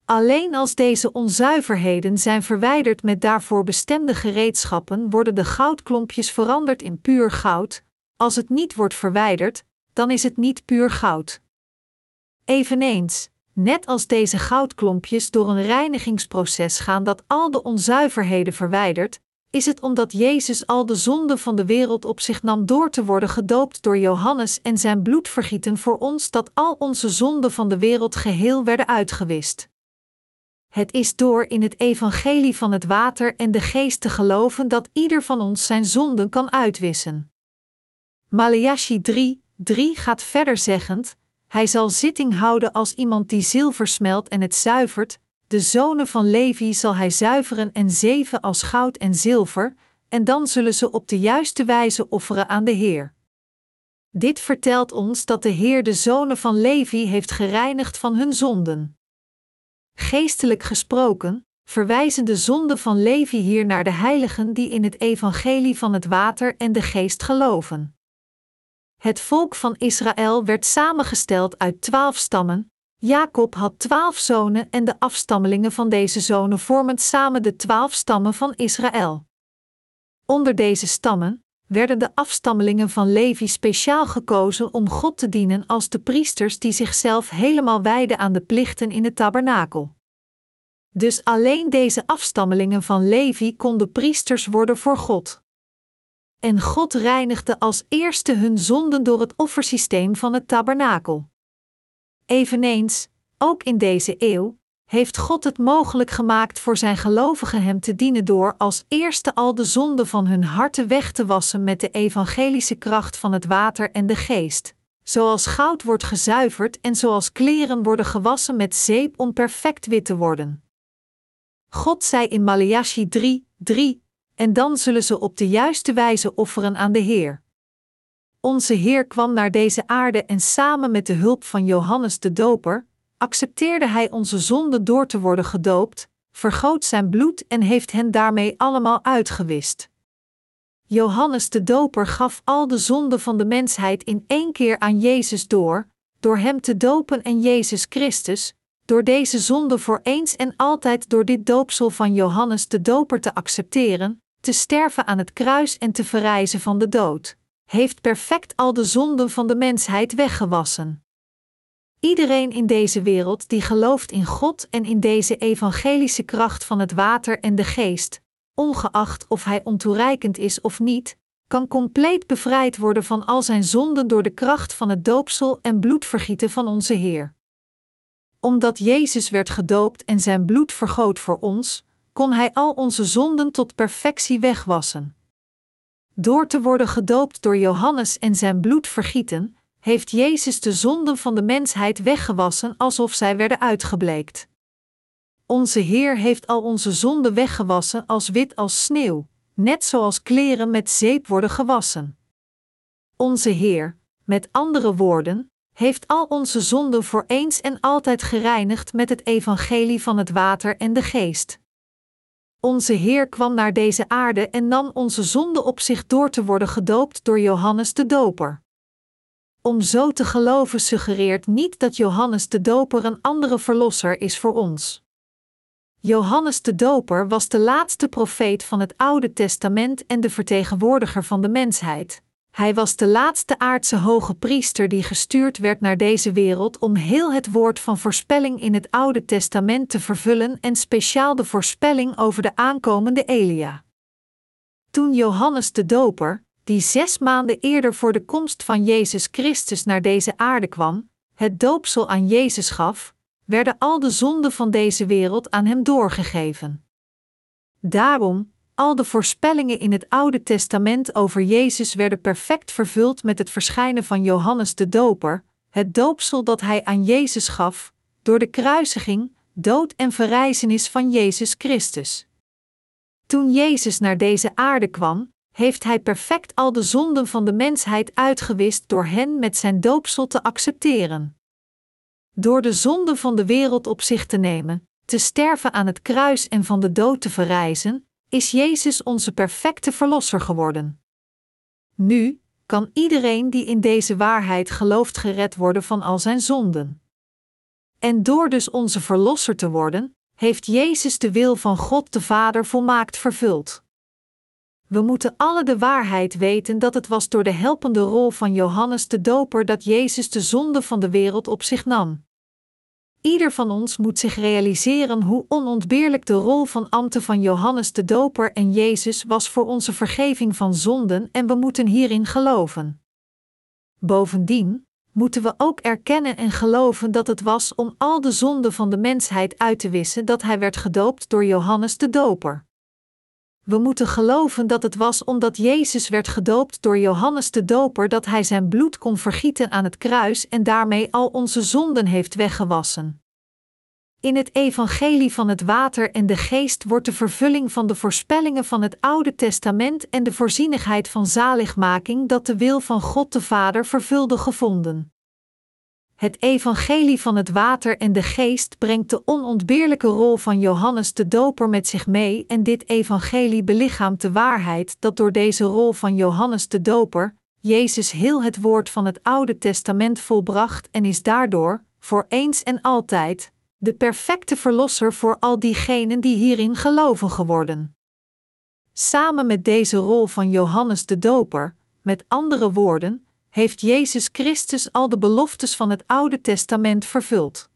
Alleen als deze onzuiverheden zijn verwijderd met daarvoor bestemde gereedschappen, worden de goudklompjes veranderd in puur goud, als het niet wordt verwijderd, dan is het niet puur goud. Eveneens, net als deze goudklompjes door een reinigingsproces gaan dat al de onzuiverheden verwijdert, is het omdat Jezus al de zonden van de wereld op zich nam door te worden gedoopt door Johannes en zijn bloed vergieten voor ons dat al onze zonden van de wereld geheel werden uitgewist. Het is door in het evangelie van het water en de geest te geloven dat ieder van ons zijn zonden kan uitwissen. Maleachi 3, 3 gaat verder zeggend: Hij zal zitting houden als iemand die zilver smelt en het zuivert, de zonen van Levi zal hij zuiveren en zeven als goud en zilver, en dan zullen ze op de juiste wijze offeren aan de Heer. Dit vertelt ons dat de Heer de zonen van Levi heeft gereinigd van hun zonden. Geestelijk gesproken, verwijzen de zonden van Levi hier naar de heiligen die in het evangelie van het water en de geest geloven. Het volk van Israël werd samengesteld uit twaalf stammen. Jacob had twaalf zonen en de afstammelingen van deze zonen vormen samen de twaalf stammen van Israël. Onder deze stammen werden de afstammelingen van Levi speciaal gekozen om God te dienen als de priesters die zichzelf helemaal wijden aan de plichten in het tabernakel. Dus alleen deze afstammelingen van Levi konden priesters worden voor God. En God reinigde als eerste hun zonden door het offersysteem van het tabernakel. Eveneens, ook in deze eeuw, heeft God het mogelijk gemaakt voor zijn gelovigen Hem te dienen door als eerste al de zonden van hun harten weg te wassen met de evangelische kracht van het water en de geest, zoals goud wordt gezuiverd en zoals kleren worden gewassen met zeep om perfect wit te worden. God zei in Malachi 3, 3, en dan zullen ze op de juiste wijze offeren aan de Heer. Onze Heer kwam naar deze aarde en samen met de hulp van Johannes de Doper, accepteerde Hij onze zonden door te worden gedoopt, vergoot zijn bloed en heeft hen daarmee allemaal uitgewist. Johannes de Doper gaf al de zonden van de mensheid in één keer aan Jezus door, door hem te dopen en Jezus Christus, door deze zonde voor eens en altijd door dit doopsel van Johannes de Doper te accepteren, te sterven aan het kruis en te verrijzen van de dood, heeft perfect al de zonden van de mensheid weggewassen. Iedereen in deze wereld die gelooft in God en in deze evangelische kracht van het water en de geest, ongeacht of hij ontoereikend is of niet, kan compleet bevrijd worden van al zijn zonden door de kracht van het doopsel en bloedvergieten van onze Heer. Omdat Jezus werd gedoopt en zijn bloed vergoot voor ons, kon hij al onze zonden tot perfectie wegwassen. Door te worden gedoopt door Johannes en zijn bloed vergieten, heeft Jezus de zonden van de mensheid weggewassen alsof zij werden uitgebleekt. Onze Heer heeft al onze zonden weggewassen als wit als sneeuw, net zoals kleren met zeep worden gewassen. Onze Heer, met andere woorden, heeft al onze zonden voor eens en altijd gereinigd met het evangelie van het water en de geest. Onze Heer kwam naar deze aarde en nam onze zonde op zich door te worden gedoopt door Johannes de Doper. Om zo te geloven suggereert niet dat Johannes de Doper een andere verlosser is voor ons. Johannes de Doper was de laatste profeet van het Oude Testament en de vertegenwoordiger van de mensheid. Hij was de laatste aardse hoge priester die gestuurd werd naar deze wereld om heel het woord van voorspelling in het Oude Testament te vervullen en speciaal de voorspelling over de aankomende Elia. Toen Johannes de Doper, die zes maanden eerder voor de komst van Jezus Christus naar deze aarde kwam, het doopsel aan Jezus gaf, werden al de zonden van deze wereld aan hem doorgegeven. Daarom, al de voorspellingen in het Oude Testament over Jezus werden perfect vervuld met het verschijnen van Johannes de Doper, het doopsel dat hij aan Jezus gaf, door de kruisiging, dood en verrijzenis van Jezus Christus. Toen Jezus naar deze aarde kwam, heeft Hij perfect al de zonden van de mensheid uitgewist door hen met zijn doopsel te accepteren. Door de zonden van de wereld op zich te nemen, te sterven aan het kruis en van de dood te verrijzen, is Jezus onze perfecte Verlosser geworden. Nu kan iedereen die in deze waarheid gelooft gered worden van al zijn zonden. En door dus onze Verlosser te worden, heeft Jezus de wil van God de Vader volmaakt vervuld. We moeten alle de waarheid weten dat het was door de helpende rol van Johannes de Doper dat Jezus de zonde van de wereld op zich nam. Ieder van ons moet zich realiseren hoe onontbeerlijk de rol van ambten van Johannes de Doper en Jezus was voor onze vergeving van zonden en we moeten hierin geloven. Bovendien moeten we ook erkennen en geloven dat het was om al de zonden van de mensheid uit te wissen dat hij werd gedoopt door Johannes de Doper. We moeten geloven dat het was omdat Jezus werd gedoopt door Johannes de Doper dat hij zijn bloed kon vergieten aan het kruis en daarmee al onze zonden heeft weggewassen. In het evangelie van het water en de geest wordt de vervulling van de voorspellingen van het Oude Testament en de voorzienigheid van zaligmaking dat de wil van God de Vader vervulde gevonden. Het evangelie van het water en de geest brengt de onontbeerlijke rol van Johannes de Doper met zich mee en dit evangelie belichaamt de waarheid dat door deze rol van Johannes de Doper, Jezus heel het woord van het Oude Testament volbracht en is daardoor, voor eens en altijd, de perfecte verlosser voor al diegenen die hierin geloven geworden. Samen met deze rol van Johannes de Doper, met andere woorden, heeft Jezus Christus al de beloftes van het Oude Testament vervuld.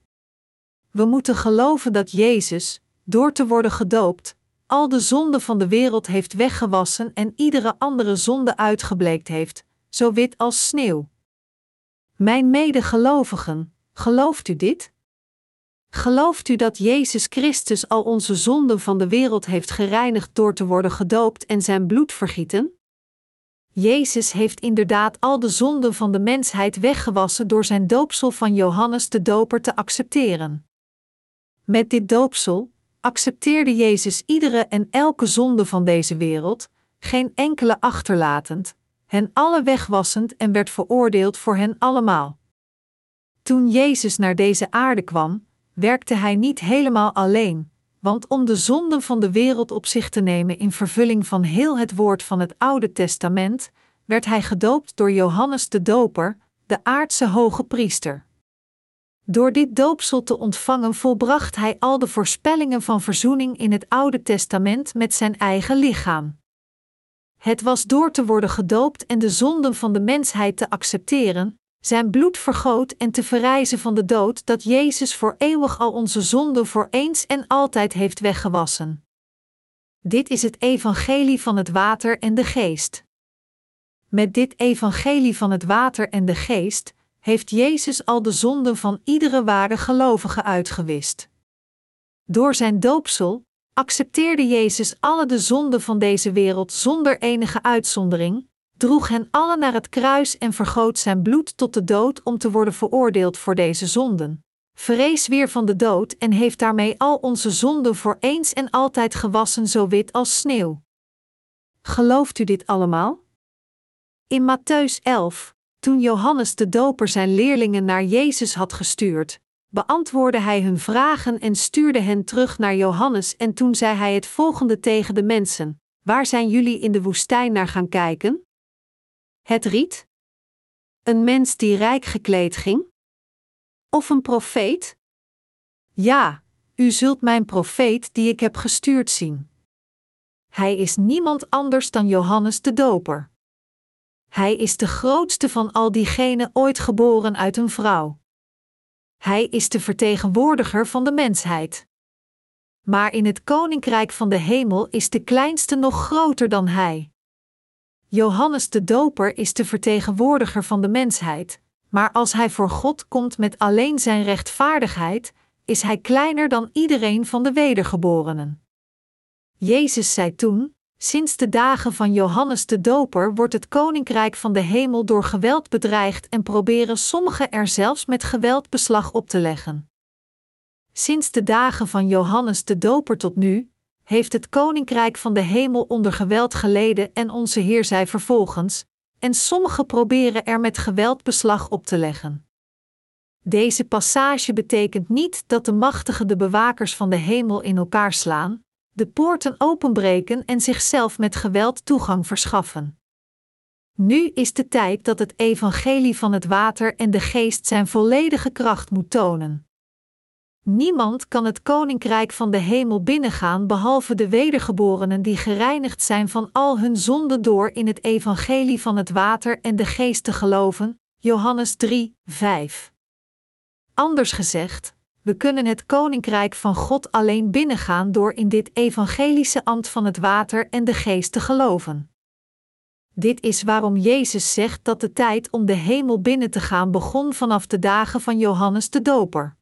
We moeten geloven dat Jezus, door te worden gedoopt, al de zonde van de wereld heeft weggewassen en iedere andere zonde uitgebleekt heeft, zo wit als sneeuw. Mijn medegelovigen, gelooft u dit? Gelooft u dat Jezus Christus al onze zonden van de wereld heeft gereinigd door te worden gedoopt en zijn bloed vergieten? Jezus heeft inderdaad al de zonden van de mensheid weggewassen door zijn doopsel van Johannes de Doper te accepteren. Met dit doopsel accepteerde Jezus iedere en elke zonde van deze wereld, geen enkele achterlatend, hen alle wegwassend en werd veroordeeld voor hen allemaal. Toen Jezus naar deze aarde kwam, werkte hij niet helemaal alleen, want om de zonden van de wereld op zich te nemen in vervulling van heel het woord van het Oude Testament, werd hij gedoopt door Johannes de Doper, de aardse hoge priester. Door dit doopsel te ontvangen volbracht hij al de voorspellingen van verzoening in het Oude Testament met zijn eigen lichaam. Het was door te worden gedoopt en de zonden van de mensheid te accepteren, zijn bloed vergoot en te verrijzen van de dood dat Jezus voor eeuwig al onze zonden voor eens en altijd heeft weggewassen. Dit is het evangelie van het water en de geest. Met dit evangelie van het water en de geest heeft Jezus al de zonden van iedere ware gelovige uitgewist. Door zijn doopsel accepteerde Jezus alle de zonden van deze wereld zonder enige uitzondering, droeg hen alle naar het kruis en vergoot zijn bloed tot de dood om te worden veroordeeld voor deze zonden. Vrees weer van de dood en heeft daarmee al onze zonden voor eens en altijd gewassen zo wit als sneeuw. Gelooft u dit allemaal? In Matthäus 11, toen Johannes de Doper zijn leerlingen naar Jezus had gestuurd, beantwoordde hij hun vragen en stuurde hen terug naar Johannes en toen zei hij het volgende tegen de mensen: Waar zijn jullie in de woestijn naar gaan kijken? Het riet? Een mens die rijk gekleed ging? Of een profeet? Ja, u zult mijn profeet die ik heb gestuurd zien. Hij is niemand anders dan Johannes de Doper. Hij is de grootste van al diegenen ooit geboren uit een vrouw. Hij is de vertegenwoordiger van de mensheid. Maar in het koninkrijk van de hemel is de kleinste nog groter dan hij. Johannes de Doper is de vertegenwoordiger van de mensheid, maar als hij voor God komt met alleen zijn rechtvaardigheid, is hij kleiner dan iedereen van de wedergeborenen. Jezus zei toen: Sinds de dagen van Johannes de Doper wordt het koninkrijk van de hemel door geweld bedreigd en proberen sommigen er zelfs met geweld beslag op te leggen. Sinds de dagen van Johannes de Doper tot nu, heeft het koninkrijk van de hemel onder geweld geleden en onze Heer zei vervolgens, en sommigen proberen er met geweld beslag op te leggen. Deze passage betekent niet dat de machtigen de bewakers van de hemel in elkaar slaan, de poorten openbreken en zichzelf met geweld toegang verschaffen. Nu is de tijd dat het evangelie van het water en de geest zijn volledige kracht moet tonen. Niemand kan het koninkrijk van de hemel binnengaan behalve de wedergeborenen die gereinigd zijn van al hun zonden door in het evangelie van het water en de geest te geloven. Johannes 3, 5. Anders gezegd, we kunnen het koninkrijk van God alleen binnengaan door in dit evangelische ambt van het water en de geest te geloven. Dit is waarom Jezus zegt dat de tijd om de hemel binnen te gaan begon vanaf de dagen van Johannes de Doper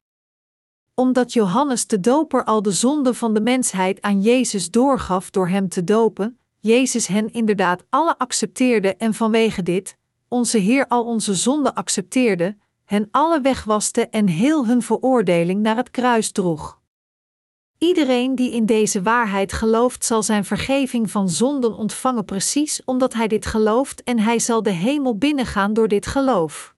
omdat Johannes de Doper al de zonde van de mensheid aan Jezus doorgaf door hem te dopen, Jezus hen inderdaad alle accepteerde en vanwege dit, onze Heer al onze zonde accepteerde, hen alle wegwaste en heel hun veroordeling naar het kruis droeg. Iedereen die in deze waarheid gelooft, zal zijn vergeving van zonden ontvangen, precies omdat hij dit gelooft, en hij zal de hemel binnengaan door dit geloof.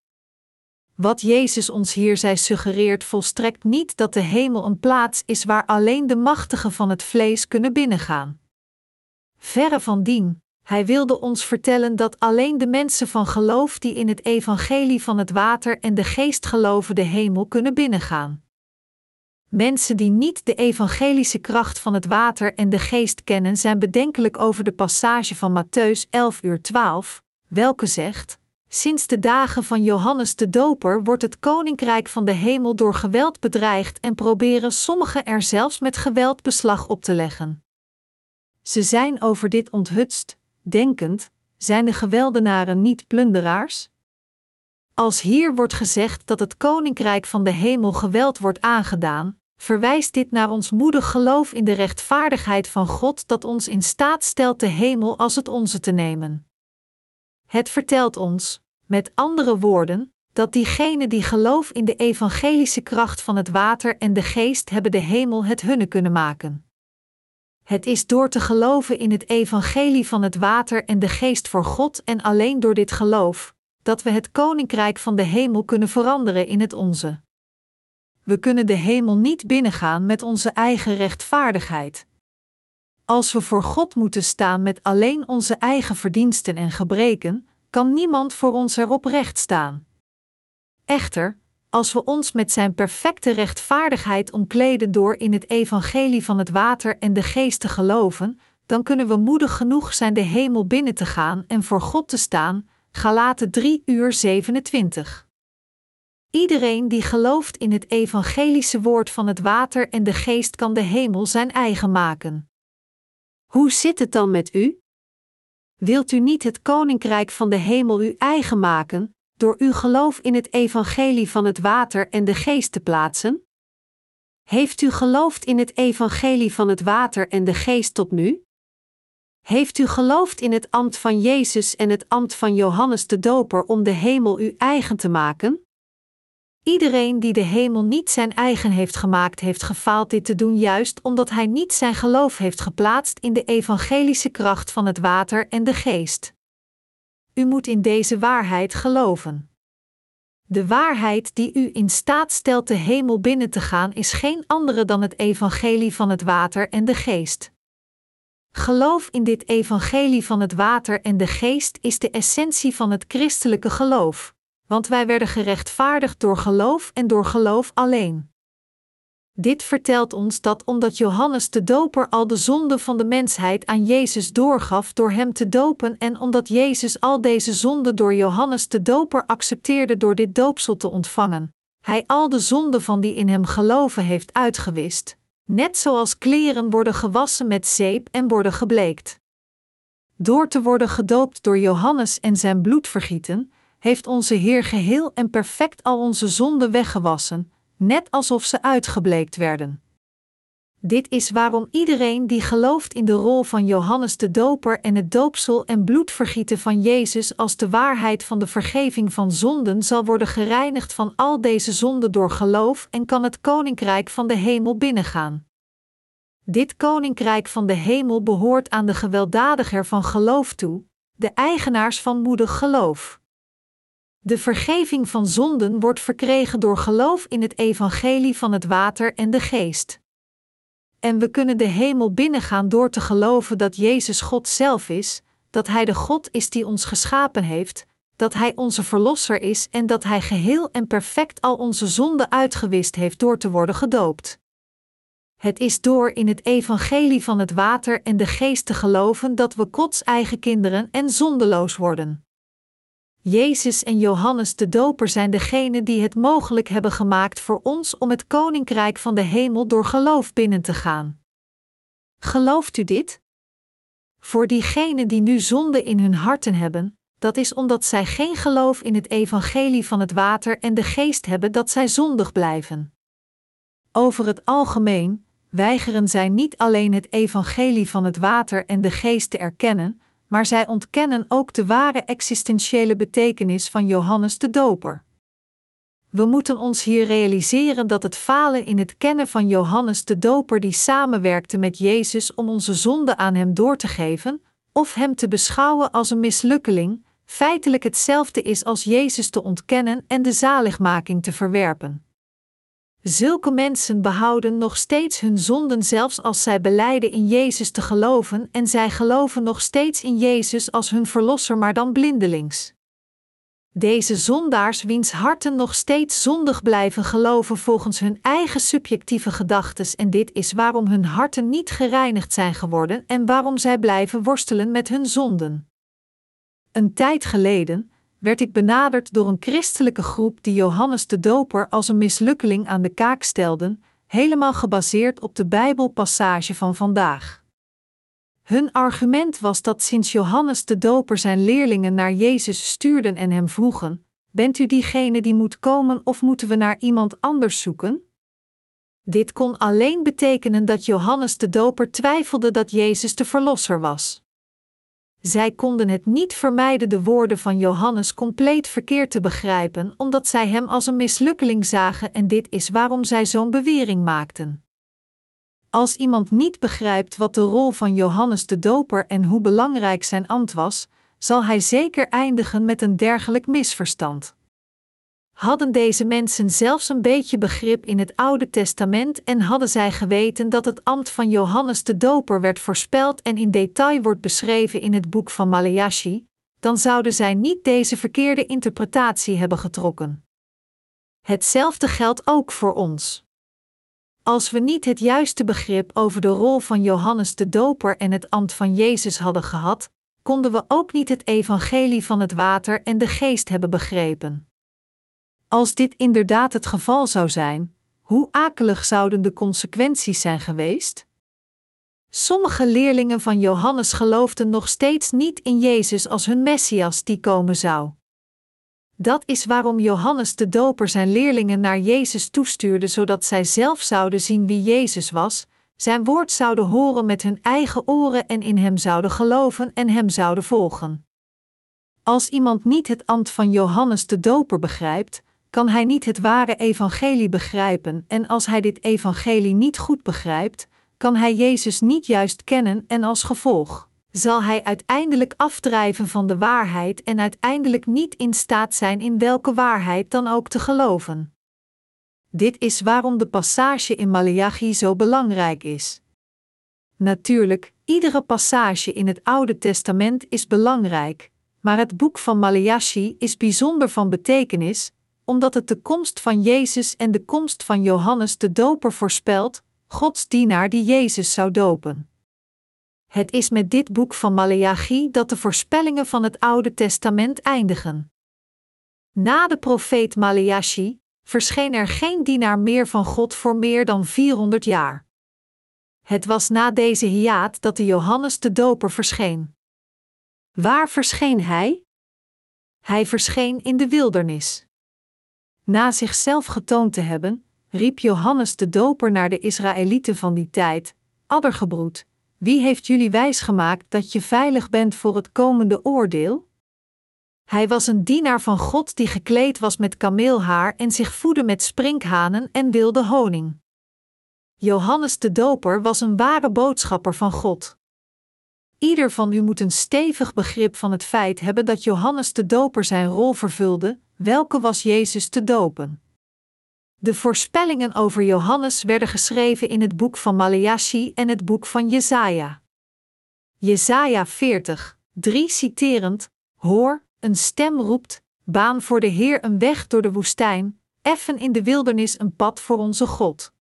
Wat Jezus ons hier zei suggereert volstrekt niet dat de hemel een plaats is waar alleen de machtigen van het vlees kunnen binnengaan. Verre van dien, hij wilde ons vertellen dat alleen de mensen van geloof die in het evangelie van het water en de geest geloven de hemel kunnen binnengaan. Mensen die niet de evangelische kracht van het water en de geest kennen, zijn bedenkelijk over de passage van Matthäus 11 uur 12, welke zegt: Sinds de dagen van Johannes de Doper wordt het koninkrijk van de hemel door geweld bedreigd en proberen sommigen er zelfs met geweld beslag op te leggen. Ze zijn over dit onthutst, denkend: zijn de geweldenaren niet plunderaars? Als hier wordt gezegd dat het koninkrijk van de hemel geweld wordt aangedaan, verwijst dit naar ons moedig geloof in de rechtvaardigheid van God dat ons in staat stelt de hemel als het onze te nemen. Het vertelt ons, met andere woorden, dat diegenen die geloof in de evangelische kracht van het water en de geest hebben de hemel het hunne kunnen maken. Het is door te geloven in het evangelie van het water en de geest voor God en alleen door dit geloof, dat we het koninkrijk van de hemel kunnen veranderen in het onze. We kunnen de hemel niet binnengaan met onze eigen rechtvaardigheid. Als we voor God moeten staan met alleen onze eigen verdiensten en gebreken, kan niemand voor ons erop recht staan. Echter, als we ons met Zijn perfecte rechtvaardigheid omkleden door in het evangelie van het water en de geest te geloven, dan kunnen we moedig genoeg zijn de hemel binnen te gaan en voor God te staan. Galaten 3 uur 27. Iedereen die gelooft in het evangelische woord van het water en de geest kan de hemel zijn eigen maken. Hoe zit het dan met u? Wilt u niet het koninkrijk van de hemel uw eigen maken, door uw geloof in het evangelie van het water en de geest te plaatsen? Heeft u geloofd in het evangelie van het water en de geest tot nu? Heeft u geloofd in het ambt van Jezus en het ambt van Johannes de Doper om de hemel uw eigen te maken? Iedereen die de hemel niet zijn eigen heeft gemaakt, heeft gefaald dit te doen juist omdat hij niet zijn geloof heeft geplaatst in de evangelische kracht van het water en de geest. U moet in deze waarheid geloven. De waarheid die u in staat stelt de hemel binnen te gaan is geen andere dan het evangelie van het water en de geest. Geloof in dit evangelie van het water en de geest is de essentie van het christelijke geloof want wij werden gerechtvaardigd door geloof en door geloof alleen. Dit vertelt ons dat omdat Johannes de Doper al de zonde van de mensheid aan Jezus doorgaf door hem te dopen en omdat Jezus al deze zonden door Johannes de Doper accepteerde door dit doopsel te ontvangen, hij al de zonden van die in hem geloven heeft uitgewist, net zoals kleren worden gewassen met zeep en worden gebleekt. Door te worden gedoopt door Johannes en zijn bloed vergieten, heeft onze Heer geheel en perfect al onze zonden weggewassen, net alsof ze uitgebleekt werden. Dit is waarom iedereen die gelooft in de rol van Johannes de Doper en het doopsel en bloedvergieten van Jezus als de waarheid van de vergeving van zonden zal worden gereinigd van al deze zonden door geloof en kan het koninkrijk van de hemel binnengaan. Dit koninkrijk van de hemel behoort aan de gewelddadiger van geloof toe, de eigenaars van moedig geloof. De vergeving van zonden wordt verkregen door geloof in het evangelie van het water en de geest. En we kunnen de hemel binnengaan door te geloven dat Jezus God zelf is, dat Hij de God is die ons geschapen heeft, dat Hij onze Verlosser is en dat Hij geheel en perfect al onze zonden uitgewist heeft door te worden gedoopt. Het is door in het evangelie van het water en de geest te geloven dat we Gods eigen kinderen en zondeloos worden. Jezus en Johannes de Doper zijn degenen die het mogelijk hebben gemaakt voor ons om het koninkrijk van de hemel door geloof binnen te gaan. Gelooft u dit? Voor diegenen die nu zonde in hun harten hebben, dat is omdat zij geen geloof in het evangelie van het water en de geest hebben dat zij zondig blijven. Over het algemeen weigeren zij niet alleen het evangelie van het water en de geest te erkennen, maar zij ontkennen ook de ware existentiële betekenis van Johannes de Doper. We moeten ons hier realiseren dat het falen in het kennen van Johannes de Doper die samenwerkte met Jezus om onze zonde aan hem door te geven, of hem te beschouwen als een mislukkeling, feitelijk hetzelfde is als Jezus te ontkennen en de zaligmaking te verwerpen. Zulke mensen behouden nog steeds hun zonden zelfs als zij beleiden in Jezus te geloven en zij geloven nog steeds in Jezus als hun verlosser maar dan blindelings. Deze zondaars wiens harten nog steeds zondig blijven geloven volgens hun eigen subjectieve gedachtes en dit is waarom hun harten niet gereinigd zijn geworden en waarom zij blijven worstelen met hun zonden. Een tijd geleden, werd ik benaderd door een christelijke groep die Johannes de Doper als een mislukkeling aan de kaak stelden, helemaal gebaseerd op de Bijbelpassage van vandaag. Hun argument was dat sinds Johannes de Doper zijn leerlingen naar Jezus stuurden en hem vroegen: Bent u diegene die moet komen of moeten we naar iemand anders zoeken? Dit kon alleen betekenen dat Johannes de Doper twijfelde dat Jezus de Verlosser was. Zij konden het niet vermijden de woorden van Johannes compleet verkeerd te begrijpen, omdat zij hem als een mislukkeling zagen en dit is waarom zij zo'n bewering maakten. Als iemand niet begrijpt wat de rol van Johannes de Doper en hoe belangrijk zijn ambt was, zal hij zeker eindigen met een dergelijk misverstand. Hadden deze mensen zelfs een beetje begrip in het Oude Testament en hadden zij geweten dat het ambt van Johannes de Doper werd voorspeld en in detail wordt beschreven in het boek van Maleachi, dan zouden zij niet deze verkeerde interpretatie hebben getrokken. Hetzelfde geldt ook voor ons. Als we niet het juiste begrip over de rol van Johannes de Doper en het ambt van Jezus hadden gehad, konden we ook niet het evangelie van het water en de geest hebben begrepen. Als dit inderdaad het geval zou zijn, hoe akelig zouden de consequenties zijn geweest? Sommige leerlingen van Johannes geloofden nog steeds niet in Jezus als hun Messias die komen zou. Dat is waarom Johannes de Doper zijn leerlingen naar Jezus toestuurde, zodat zij zelf zouden zien wie Jezus was, zijn woord zouden horen met hun eigen oren en in hem zouden geloven en hem zouden volgen. Als iemand niet het ambt van Johannes de Doper begrijpt, kan hij niet het ware evangelie begrijpen, en als hij dit evangelie niet goed begrijpt, kan hij Jezus niet juist kennen en als gevolg zal hij uiteindelijk afdrijven van de waarheid en uiteindelijk niet in staat zijn in welke waarheid dan ook te geloven. Dit is waarom de passage in Malachi zo belangrijk is. Natuurlijk, iedere passage in het Oude Testament is belangrijk, maar het boek van Malachi is bijzonder van betekenis, omdat het de komst van Jezus en de komst van Johannes de Doper voorspelt, Gods dienaar die Jezus zou dopen. Het is met dit boek van Maleachi dat de voorspellingen van het Oude Testament eindigen. Na de profeet Maleachi verscheen er geen dienaar meer van God voor meer dan 400 jaar. Het was na deze hiaat dat de Johannes de Doper verscheen. Waar verscheen hij? Hij verscheen in de wildernis. Na zichzelf getoond te hebben, riep Johannes de Doper naar de Israëlieten van die tijd: Addergebroed, wie heeft jullie wijsgemaakt dat je veilig bent voor het komende oordeel? Hij was een dienaar van God die gekleed was met kameelhaar en zich voedde met sprinkhanen en wilde honing. Johannes de Doper was een ware boodschapper van God. Ieder van u moet een stevig begrip van het feit hebben dat Johannes de Doper zijn rol vervulde, welke was Jezus te dopen. De voorspellingen over Johannes werden geschreven in het boek van Maleachi en het boek van Jesaja. Jesaja 40, 3 citerend: Hoor, een stem roept: Baan voor de Heer een weg door de woestijn, effen in de wildernis een pad voor onze God.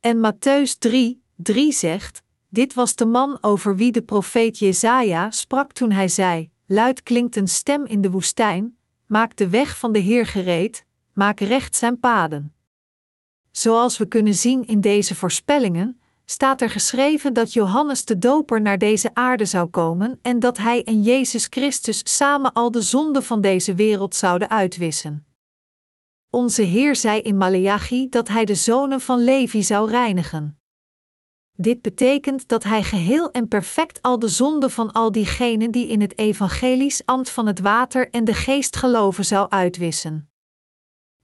En Matthäus 3, 3 zegt: Dit was de man over wie de profeet Jesaja sprak toen hij zei: Luid klinkt een stem in de woestijn, maak de weg van de Heer gereed, maak recht zijn paden. Zoals we kunnen zien in deze voorspellingen, staat er geschreven dat Johannes de Doper naar deze aarde zou komen en dat hij en Jezus Christus samen al de zonden van deze wereld zouden uitwissen. Onze Heer zei in Maleachi dat hij de zonen van Levi zou reinigen. Dit betekent dat hij geheel en perfect al de zonden van al diegenen die in het evangelisch ambt van het water en de geest geloven zou uitwissen.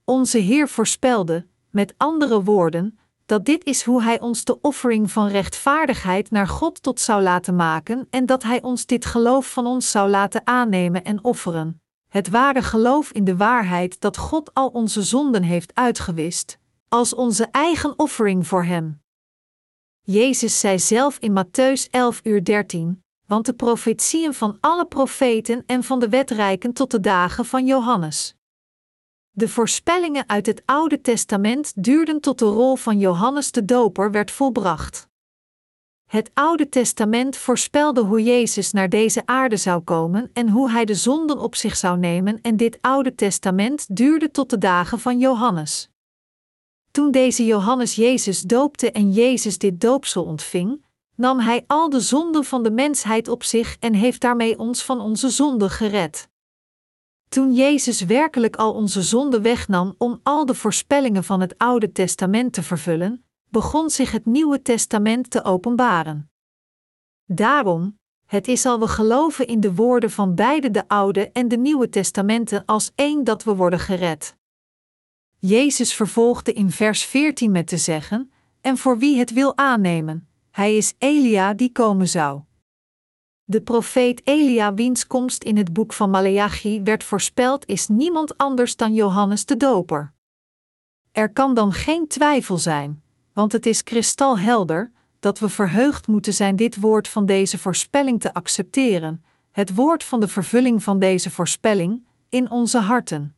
Onze Heer voorspelde, met andere woorden, dat dit is hoe Hij ons de offering van rechtvaardigheid naar God tot zou laten maken en dat Hij ons dit geloof van ons zou laten aannemen en offeren. Het ware geloof in de waarheid dat God al onze zonden heeft uitgewist, als onze eigen offering voor Hem. Jezus zei zelf in Matthäus 11 uur 13, want de profetieën van alle profeten en van de wetrijken tot de dagen van Johannes. De voorspellingen uit het Oude Testament duurden tot de rol van Johannes de Doper werd volbracht. Het Oude Testament voorspelde hoe Jezus naar deze aarde zou komen en hoe hij de zonden op zich zou nemen, en dit Oude Testament duurde tot de dagen van Johannes. Toen deze Johannes Jezus doopte en Jezus dit doopsel ontving, nam Hij al de zonden van de mensheid op zich en heeft daarmee ons van onze zonden gered. Toen Jezus werkelijk al onze zonden wegnam om al de voorspellingen van het Oude Testament te vervullen, begon zich het Nieuwe Testament te openbaren. Daarom, het is al we geloven in de woorden van beide de Oude en de Nieuwe Testamenten als één dat we worden gered. Jezus vervolgde in vers 14 met te zeggen: En voor wie het wil aannemen, hij is Elia die komen zou. De profeet Elia, wiens komst in het boek van Maleachi werd voorspeld, is niemand anders dan Johannes de Doper. Er kan dan geen twijfel zijn, want het is kristalhelder dat we verheugd moeten zijn dit woord van deze voorspelling te accepteren, het woord van de vervulling van deze voorspelling, in onze harten.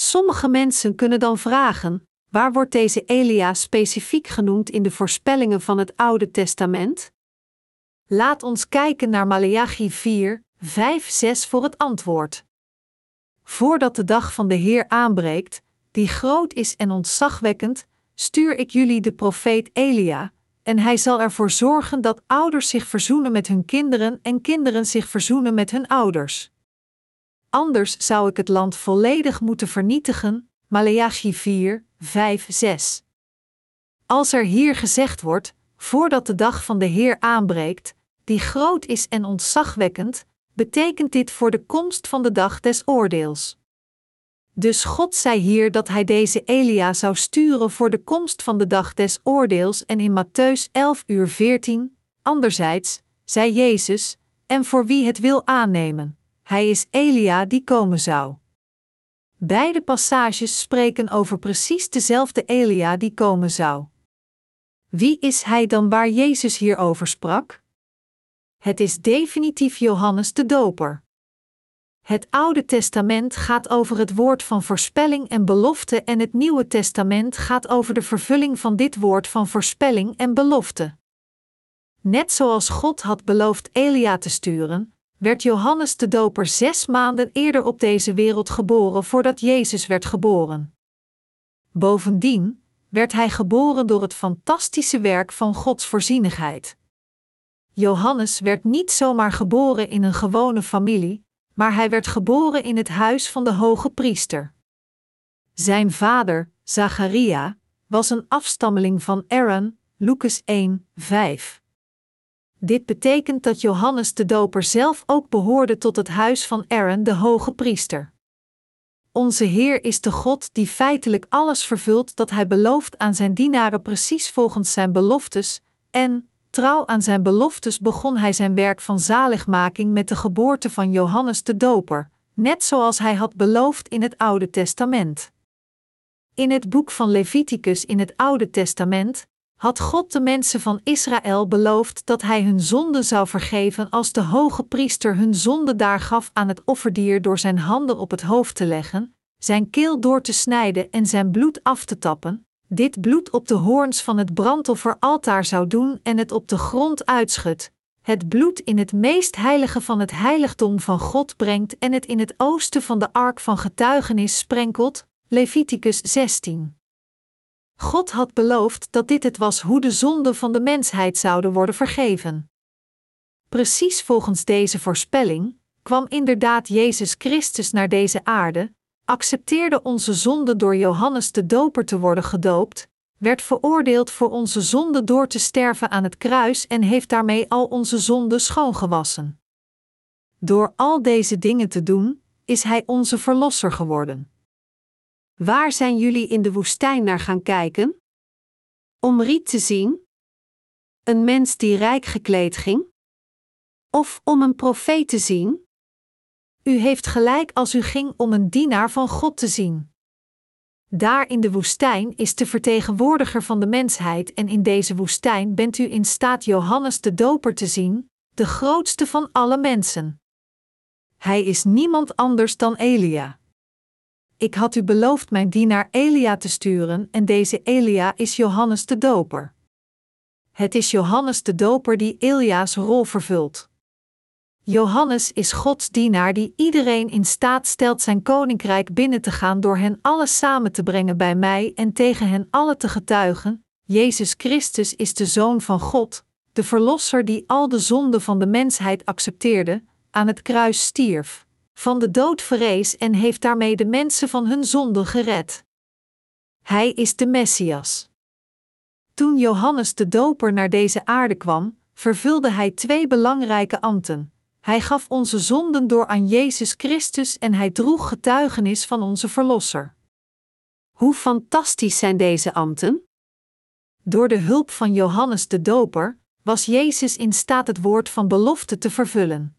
Sommige mensen kunnen dan vragen: waar wordt deze Elia specifiek genoemd in de voorspellingen van het Oude Testament? Laat ons kijken naar Maleachi 4, 5, 6 voor het antwoord. Voordat de dag van de Heer aanbreekt, die groot is en ontzagwekkend, stuur ik jullie de profeet Elia, en hij zal ervoor zorgen dat ouders zich verzoenen met hun kinderen en kinderen zich verzoenen met hun ouders. Anders zou ik het land volledig moeten vernietigen. Maleachi 4, 5, 6. Als er hier gezegd wordt, voordat de dag van de Heer aanbreekt, die groot is en ontzagwekkend, betekent dit voor de komst van de dag des oordeels. Dus God zei hier dat hij deze Elia zou sturen voor de komst van de dag des oordeels en in Matthäus 11 uur 14, anderzijds, zei Jezus, en voor wie het wil aannemen, hij is Elia die komen zou. Beide passages spreken over precies dezelfde Elia die komen zou. Wie is hij dan waar Jezus hierover sprak? Het is definitief Johannes de Doper. Het Oude Testament gaat over het woord van voorspelling en belofte en het Nieuwe Testament gaat over de vervulling van dit woord van voorspelling en belofte. Net zoals God had beloofd Elia te sturen, werd Johannes de Doper zes maanden eerder op deze wereld geboren voordat Jezus werd geboren. Bovendien werd hij geboren door het fantastische werk van Gods voorzienigheid. Johannes werd niet zomaar geboren in een gewone familie, maar hij werd geboren in het huis van de hoge priester. Zijn vader, Zacharia, was een afstammeling van Aaron, Lucas 1, 5. Dit betekent dat Johannes de Doper zelf ook behoorde tot het huis van Aaron, de hoge priester. Onze Heer is de God die feitelijk alles vervult dat Hij belooft aan Zijn dienaren precies volgens Zijn beloftes, en, trouw aan Zijn beloftes, begon Hij Zijn werk van zaligmaking met de geboorte van Johannes de Doper, net zoals Hij had beloofd in het Oude Testament. In het boek van Leviticus in het Oude Testament had God de mensen van Israël beloofd dat hij hun zonden zou vergeven als de hoge priester hun zonde daar gaf aan het offerdier door zijn handen op het hoofd te leggen, zijn keel door te snijden en zijn bloed af te tappen, dit bloed op de hoorns van het brandofferaltaar zou doen en het op de grond uitschudt, het bloed in het meest heilige van het heiligdom van God brengt en het in het oosten van de ark van getuigenis sprenkelt, Leviticus 16. God had beloofd dat dit het was hoe de zonden van de mensheid zouden worden vergeven. Precies volgens deze voorspelling kwam inderdaad Jezus Christus naar deze aarde, accepteerde onze zonde door Johannes de Doper te worden gedoopt, werd veroordeeld voor onze zonde door te sterven aan het kruis en heeft daarmee al onze zonden schoongewassen. Door al deze dingen te doen, is Hij onze Verlosser geworden. Waar zijn jullie in de woestijn naar gaan kijken? Om riet te zien? Een mens die rijk gekleed ging? Of om een profeet te zien? U heeft gelijk als u ging om een dienaar van God te zien. Daar in de woestijn is de vertegenwoordiger van de mensheid en in deze woestijn bent u in staat Johannes de Doper te zien, de grootste van alle mensen. Hij is niemand anders dan Elia. Ik had u beloofd mijn dienaar Elia te sturen, en deze Elia is Johannes de Doper. Het is Johannes de Doper die Elia's rol vervult. Johannes is Gods dienaar die iedereen in staat stelt zijn koninkrijk binnen te gaan door hen alle samen te brengen bij mij en tegen hen alle te getuigen. Jezus Christus is de Zoon van God, de Verlosser die al de zonden van de mensheid accepteerde, aan het kruis stierf, van de dood verrees en heeft daarmee de mensen van hun zonden gered. Hij is de Messias. Toen Johannes de Doper naar deze aarde kwam, vervulde hij twee belangrijke ambten. Hij gaf onze zonden door aan Jezus Christus en hij droeg getuigenis van onze Verlosser. Hoe fantastisch zijn deze ambten? Door de hulp van Johannes de Doper was Jezus in staat het woord van belofte te vervullen.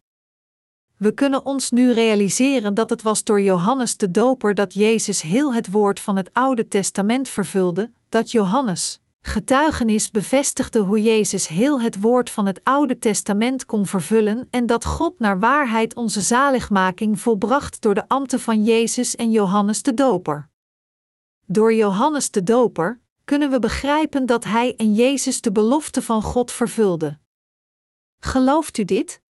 We kunnen ons nu realiseren dat het was door Johannes de Doper dat Jezus heel het woord van het Oude Testament vervulde, dat Johannes, getuigenis bevestigde hoe Jezus heel het woord van het Oude Testament kon vervullen en dat God naar waarheid onze zaligmaking volbracht door de ambten van Jezus en Johannes de Doper. Door Johannes de Doper kunnen we begrijpen dat Hij en Jezus de belofte van God vervulden. Gelooft u dit?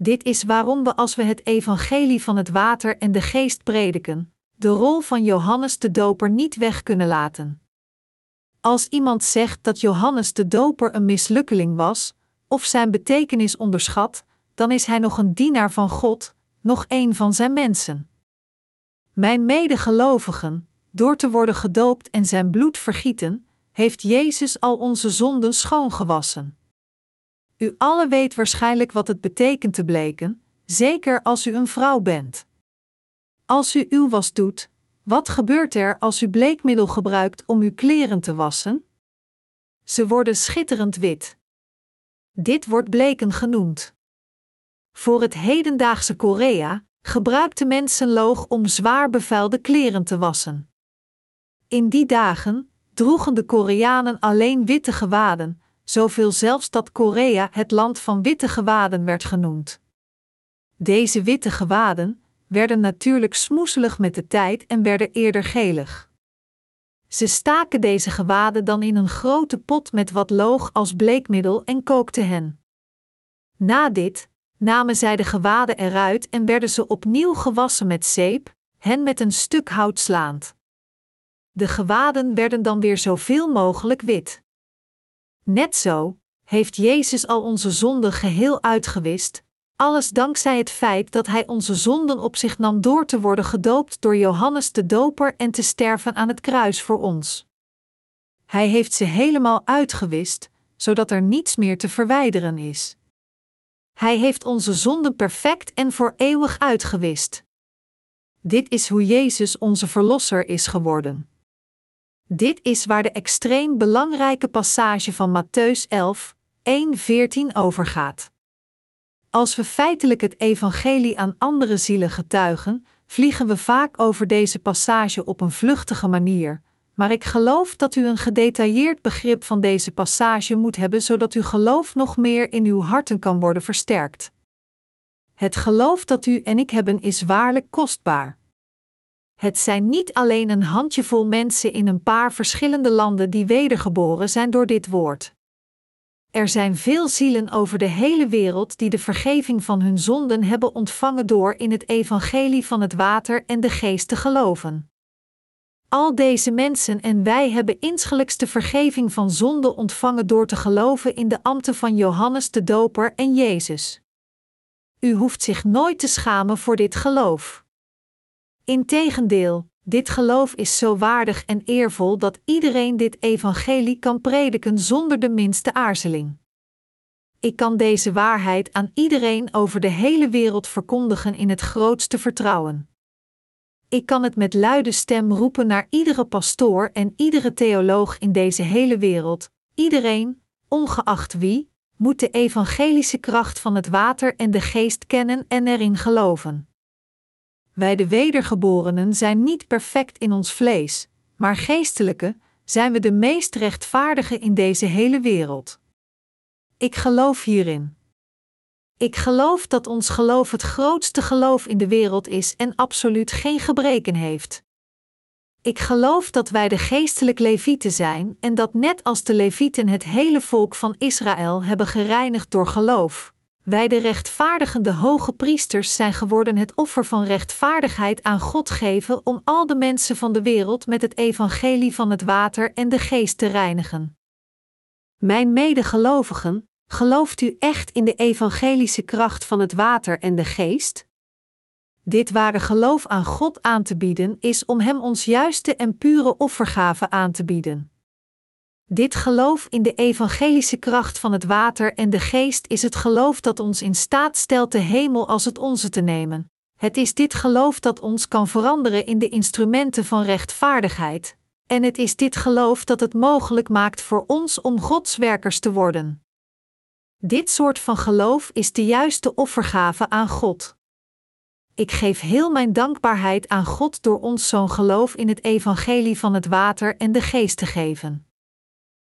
Dit is waarom we als we het evangelie van het water en de geest prediken, de rol van Johannes de Doper niet weg kunnen laten. Als iemand zegt dat Johannes de Doper een mislukkeling was, of zijn betekenis onderschat, dan is hij nog een dienaar van God, nog een van zijn mensen. Mijn medegelovigen, door te worden gedoopt en zijn bloed vergieten, heeft Jezus al onze zonden schoongewassen. U alle weet waarschijnlijk wat het betekent te bleken, zeker als u een vrouw bent. Als u uw was doet, wat gebeurt er als u bleekmiddel gebruikt om uw kleren te wassen? Ze worden schitterend wit. Dit wordt bleken genoemd. Voor het hedendaagse Korea gebruikten mensen loog om zwaar bevuilde kleren te wassen. In die dagen droegen de Koreanen alleen witte gewaden, zoveel zelfs dat Korea het land van witte gewaden werd genoemd. Deze witte gewaden werden natuurlijk smoeselig met de tijd en werden eerder gelig. Ze staken deze gewaden dan in een grote pot met wat loog als bleekmiddel en kookten hen. Na dit namen zij de gewaden eruit en werden ze opnieuw gewassen met zeep, hen met een stuk hout slaand. De gewaden werden dan weer zoveel mogelijk wit. Net zo heeft Jezus al onze zonden geheel uitgewist, alles dankzij het feit dat Hij onze zonden op zich nam door te worden gedoopt door Johannes de Doper en te sterven aan het kruis voor ons. Hij heeft ze helemaal uitgewist, zodat er niets meer te verwijderen is. Hij heeft onze zonden perfect en voor eeuwig uitgewist. Dit is hoe Jezus onze Verlosser is geworden. Dit is waar de extreem belangrijke passage van Matthäus 11, 1-14 over gaat. Als we feitelijk het evangelie aan andere zielen getuigen, vliegen we vaak over deze passage op een vluchtige manier, maar ik geloof dat u een gedetailleerd begrip van deze passage moet hebben zodat uw geloof nog meer in uw harten kan worden versterkt. Het geloof dat u en ik hebben is waarlijk kostbaar. Het zijn niet alleen een handjevol mensen in een paar verschillende landen die wedergeboren zijn door dit woord. Er zijn veel zielen over de hele wereld die de vergeving van hun zonden hebben ontvangen door in het evangelie van het water en de geest te geloven. Al deze mensen en wij hebben insgelijks de vergeving van zonden ontvangen door te geloven in de ambten van Johannes de Doper en Jezus. U hoeft zich nooit te schamen voor dit geloof. Integendeel, dit geloof is zo waardig en eervol dat iedereen dit evangelie kan prediken zonder de minste aarzeling. Ik kan deze waarheid aan iedereen over de hele wereld verkondigen in het grootste vertrouwen. Ik kan het met luide stem roepen naar iedere pastoor en iedere theoloog in deze hele wereld. Iedereen, ongeacht wie, moet de evangelische kracht van het water en de geest kennen en erin geloven. Wij de wedergeborenen zijn niet perfect in ons vlees, maar geestelijke zijn we de meest rechtvaardige in deze hele wereld. Ik geloof hierin. Ik geloof dat ons geloof het grootste geloof in de wereld is en absoluut geen gebreken heeft. Ik geloof dat wij de geestelijk levieten zijn en dat net als de levieten het hele volk van Israël hebben gereinigd door geloof, wij de rechtvaardigende hoge priesters zijn geworden het offer van rechtvaardigheid aan God geven om al de mensen van de wereld met het evangelie van het water en de geest te reinigen. Mijn medegelovigen, Gelooft u echt in de evangelische kracht van het water en de geest? Dit ware geloof aan God aan te bieden is om Hem ons juiste en pure offergave aan te bieden. Dit geloof in de evangelische kracht van het water en de geest is het geloof dat ons in staat stelt de hemel als het onze te nemen. Het is dit geloof dat ons kan veranderen in de instrumenten van rechtvaardigheid, en het is dit geloof dat het mogelijk maakt voor ons om Gods werkers te worden. Dit soort van geloof is de juiste offergave aan God. Ik geef heel mijn dankbaarheid aan God door ons zo'n geloof in het evangelie van het water en de geest te geven.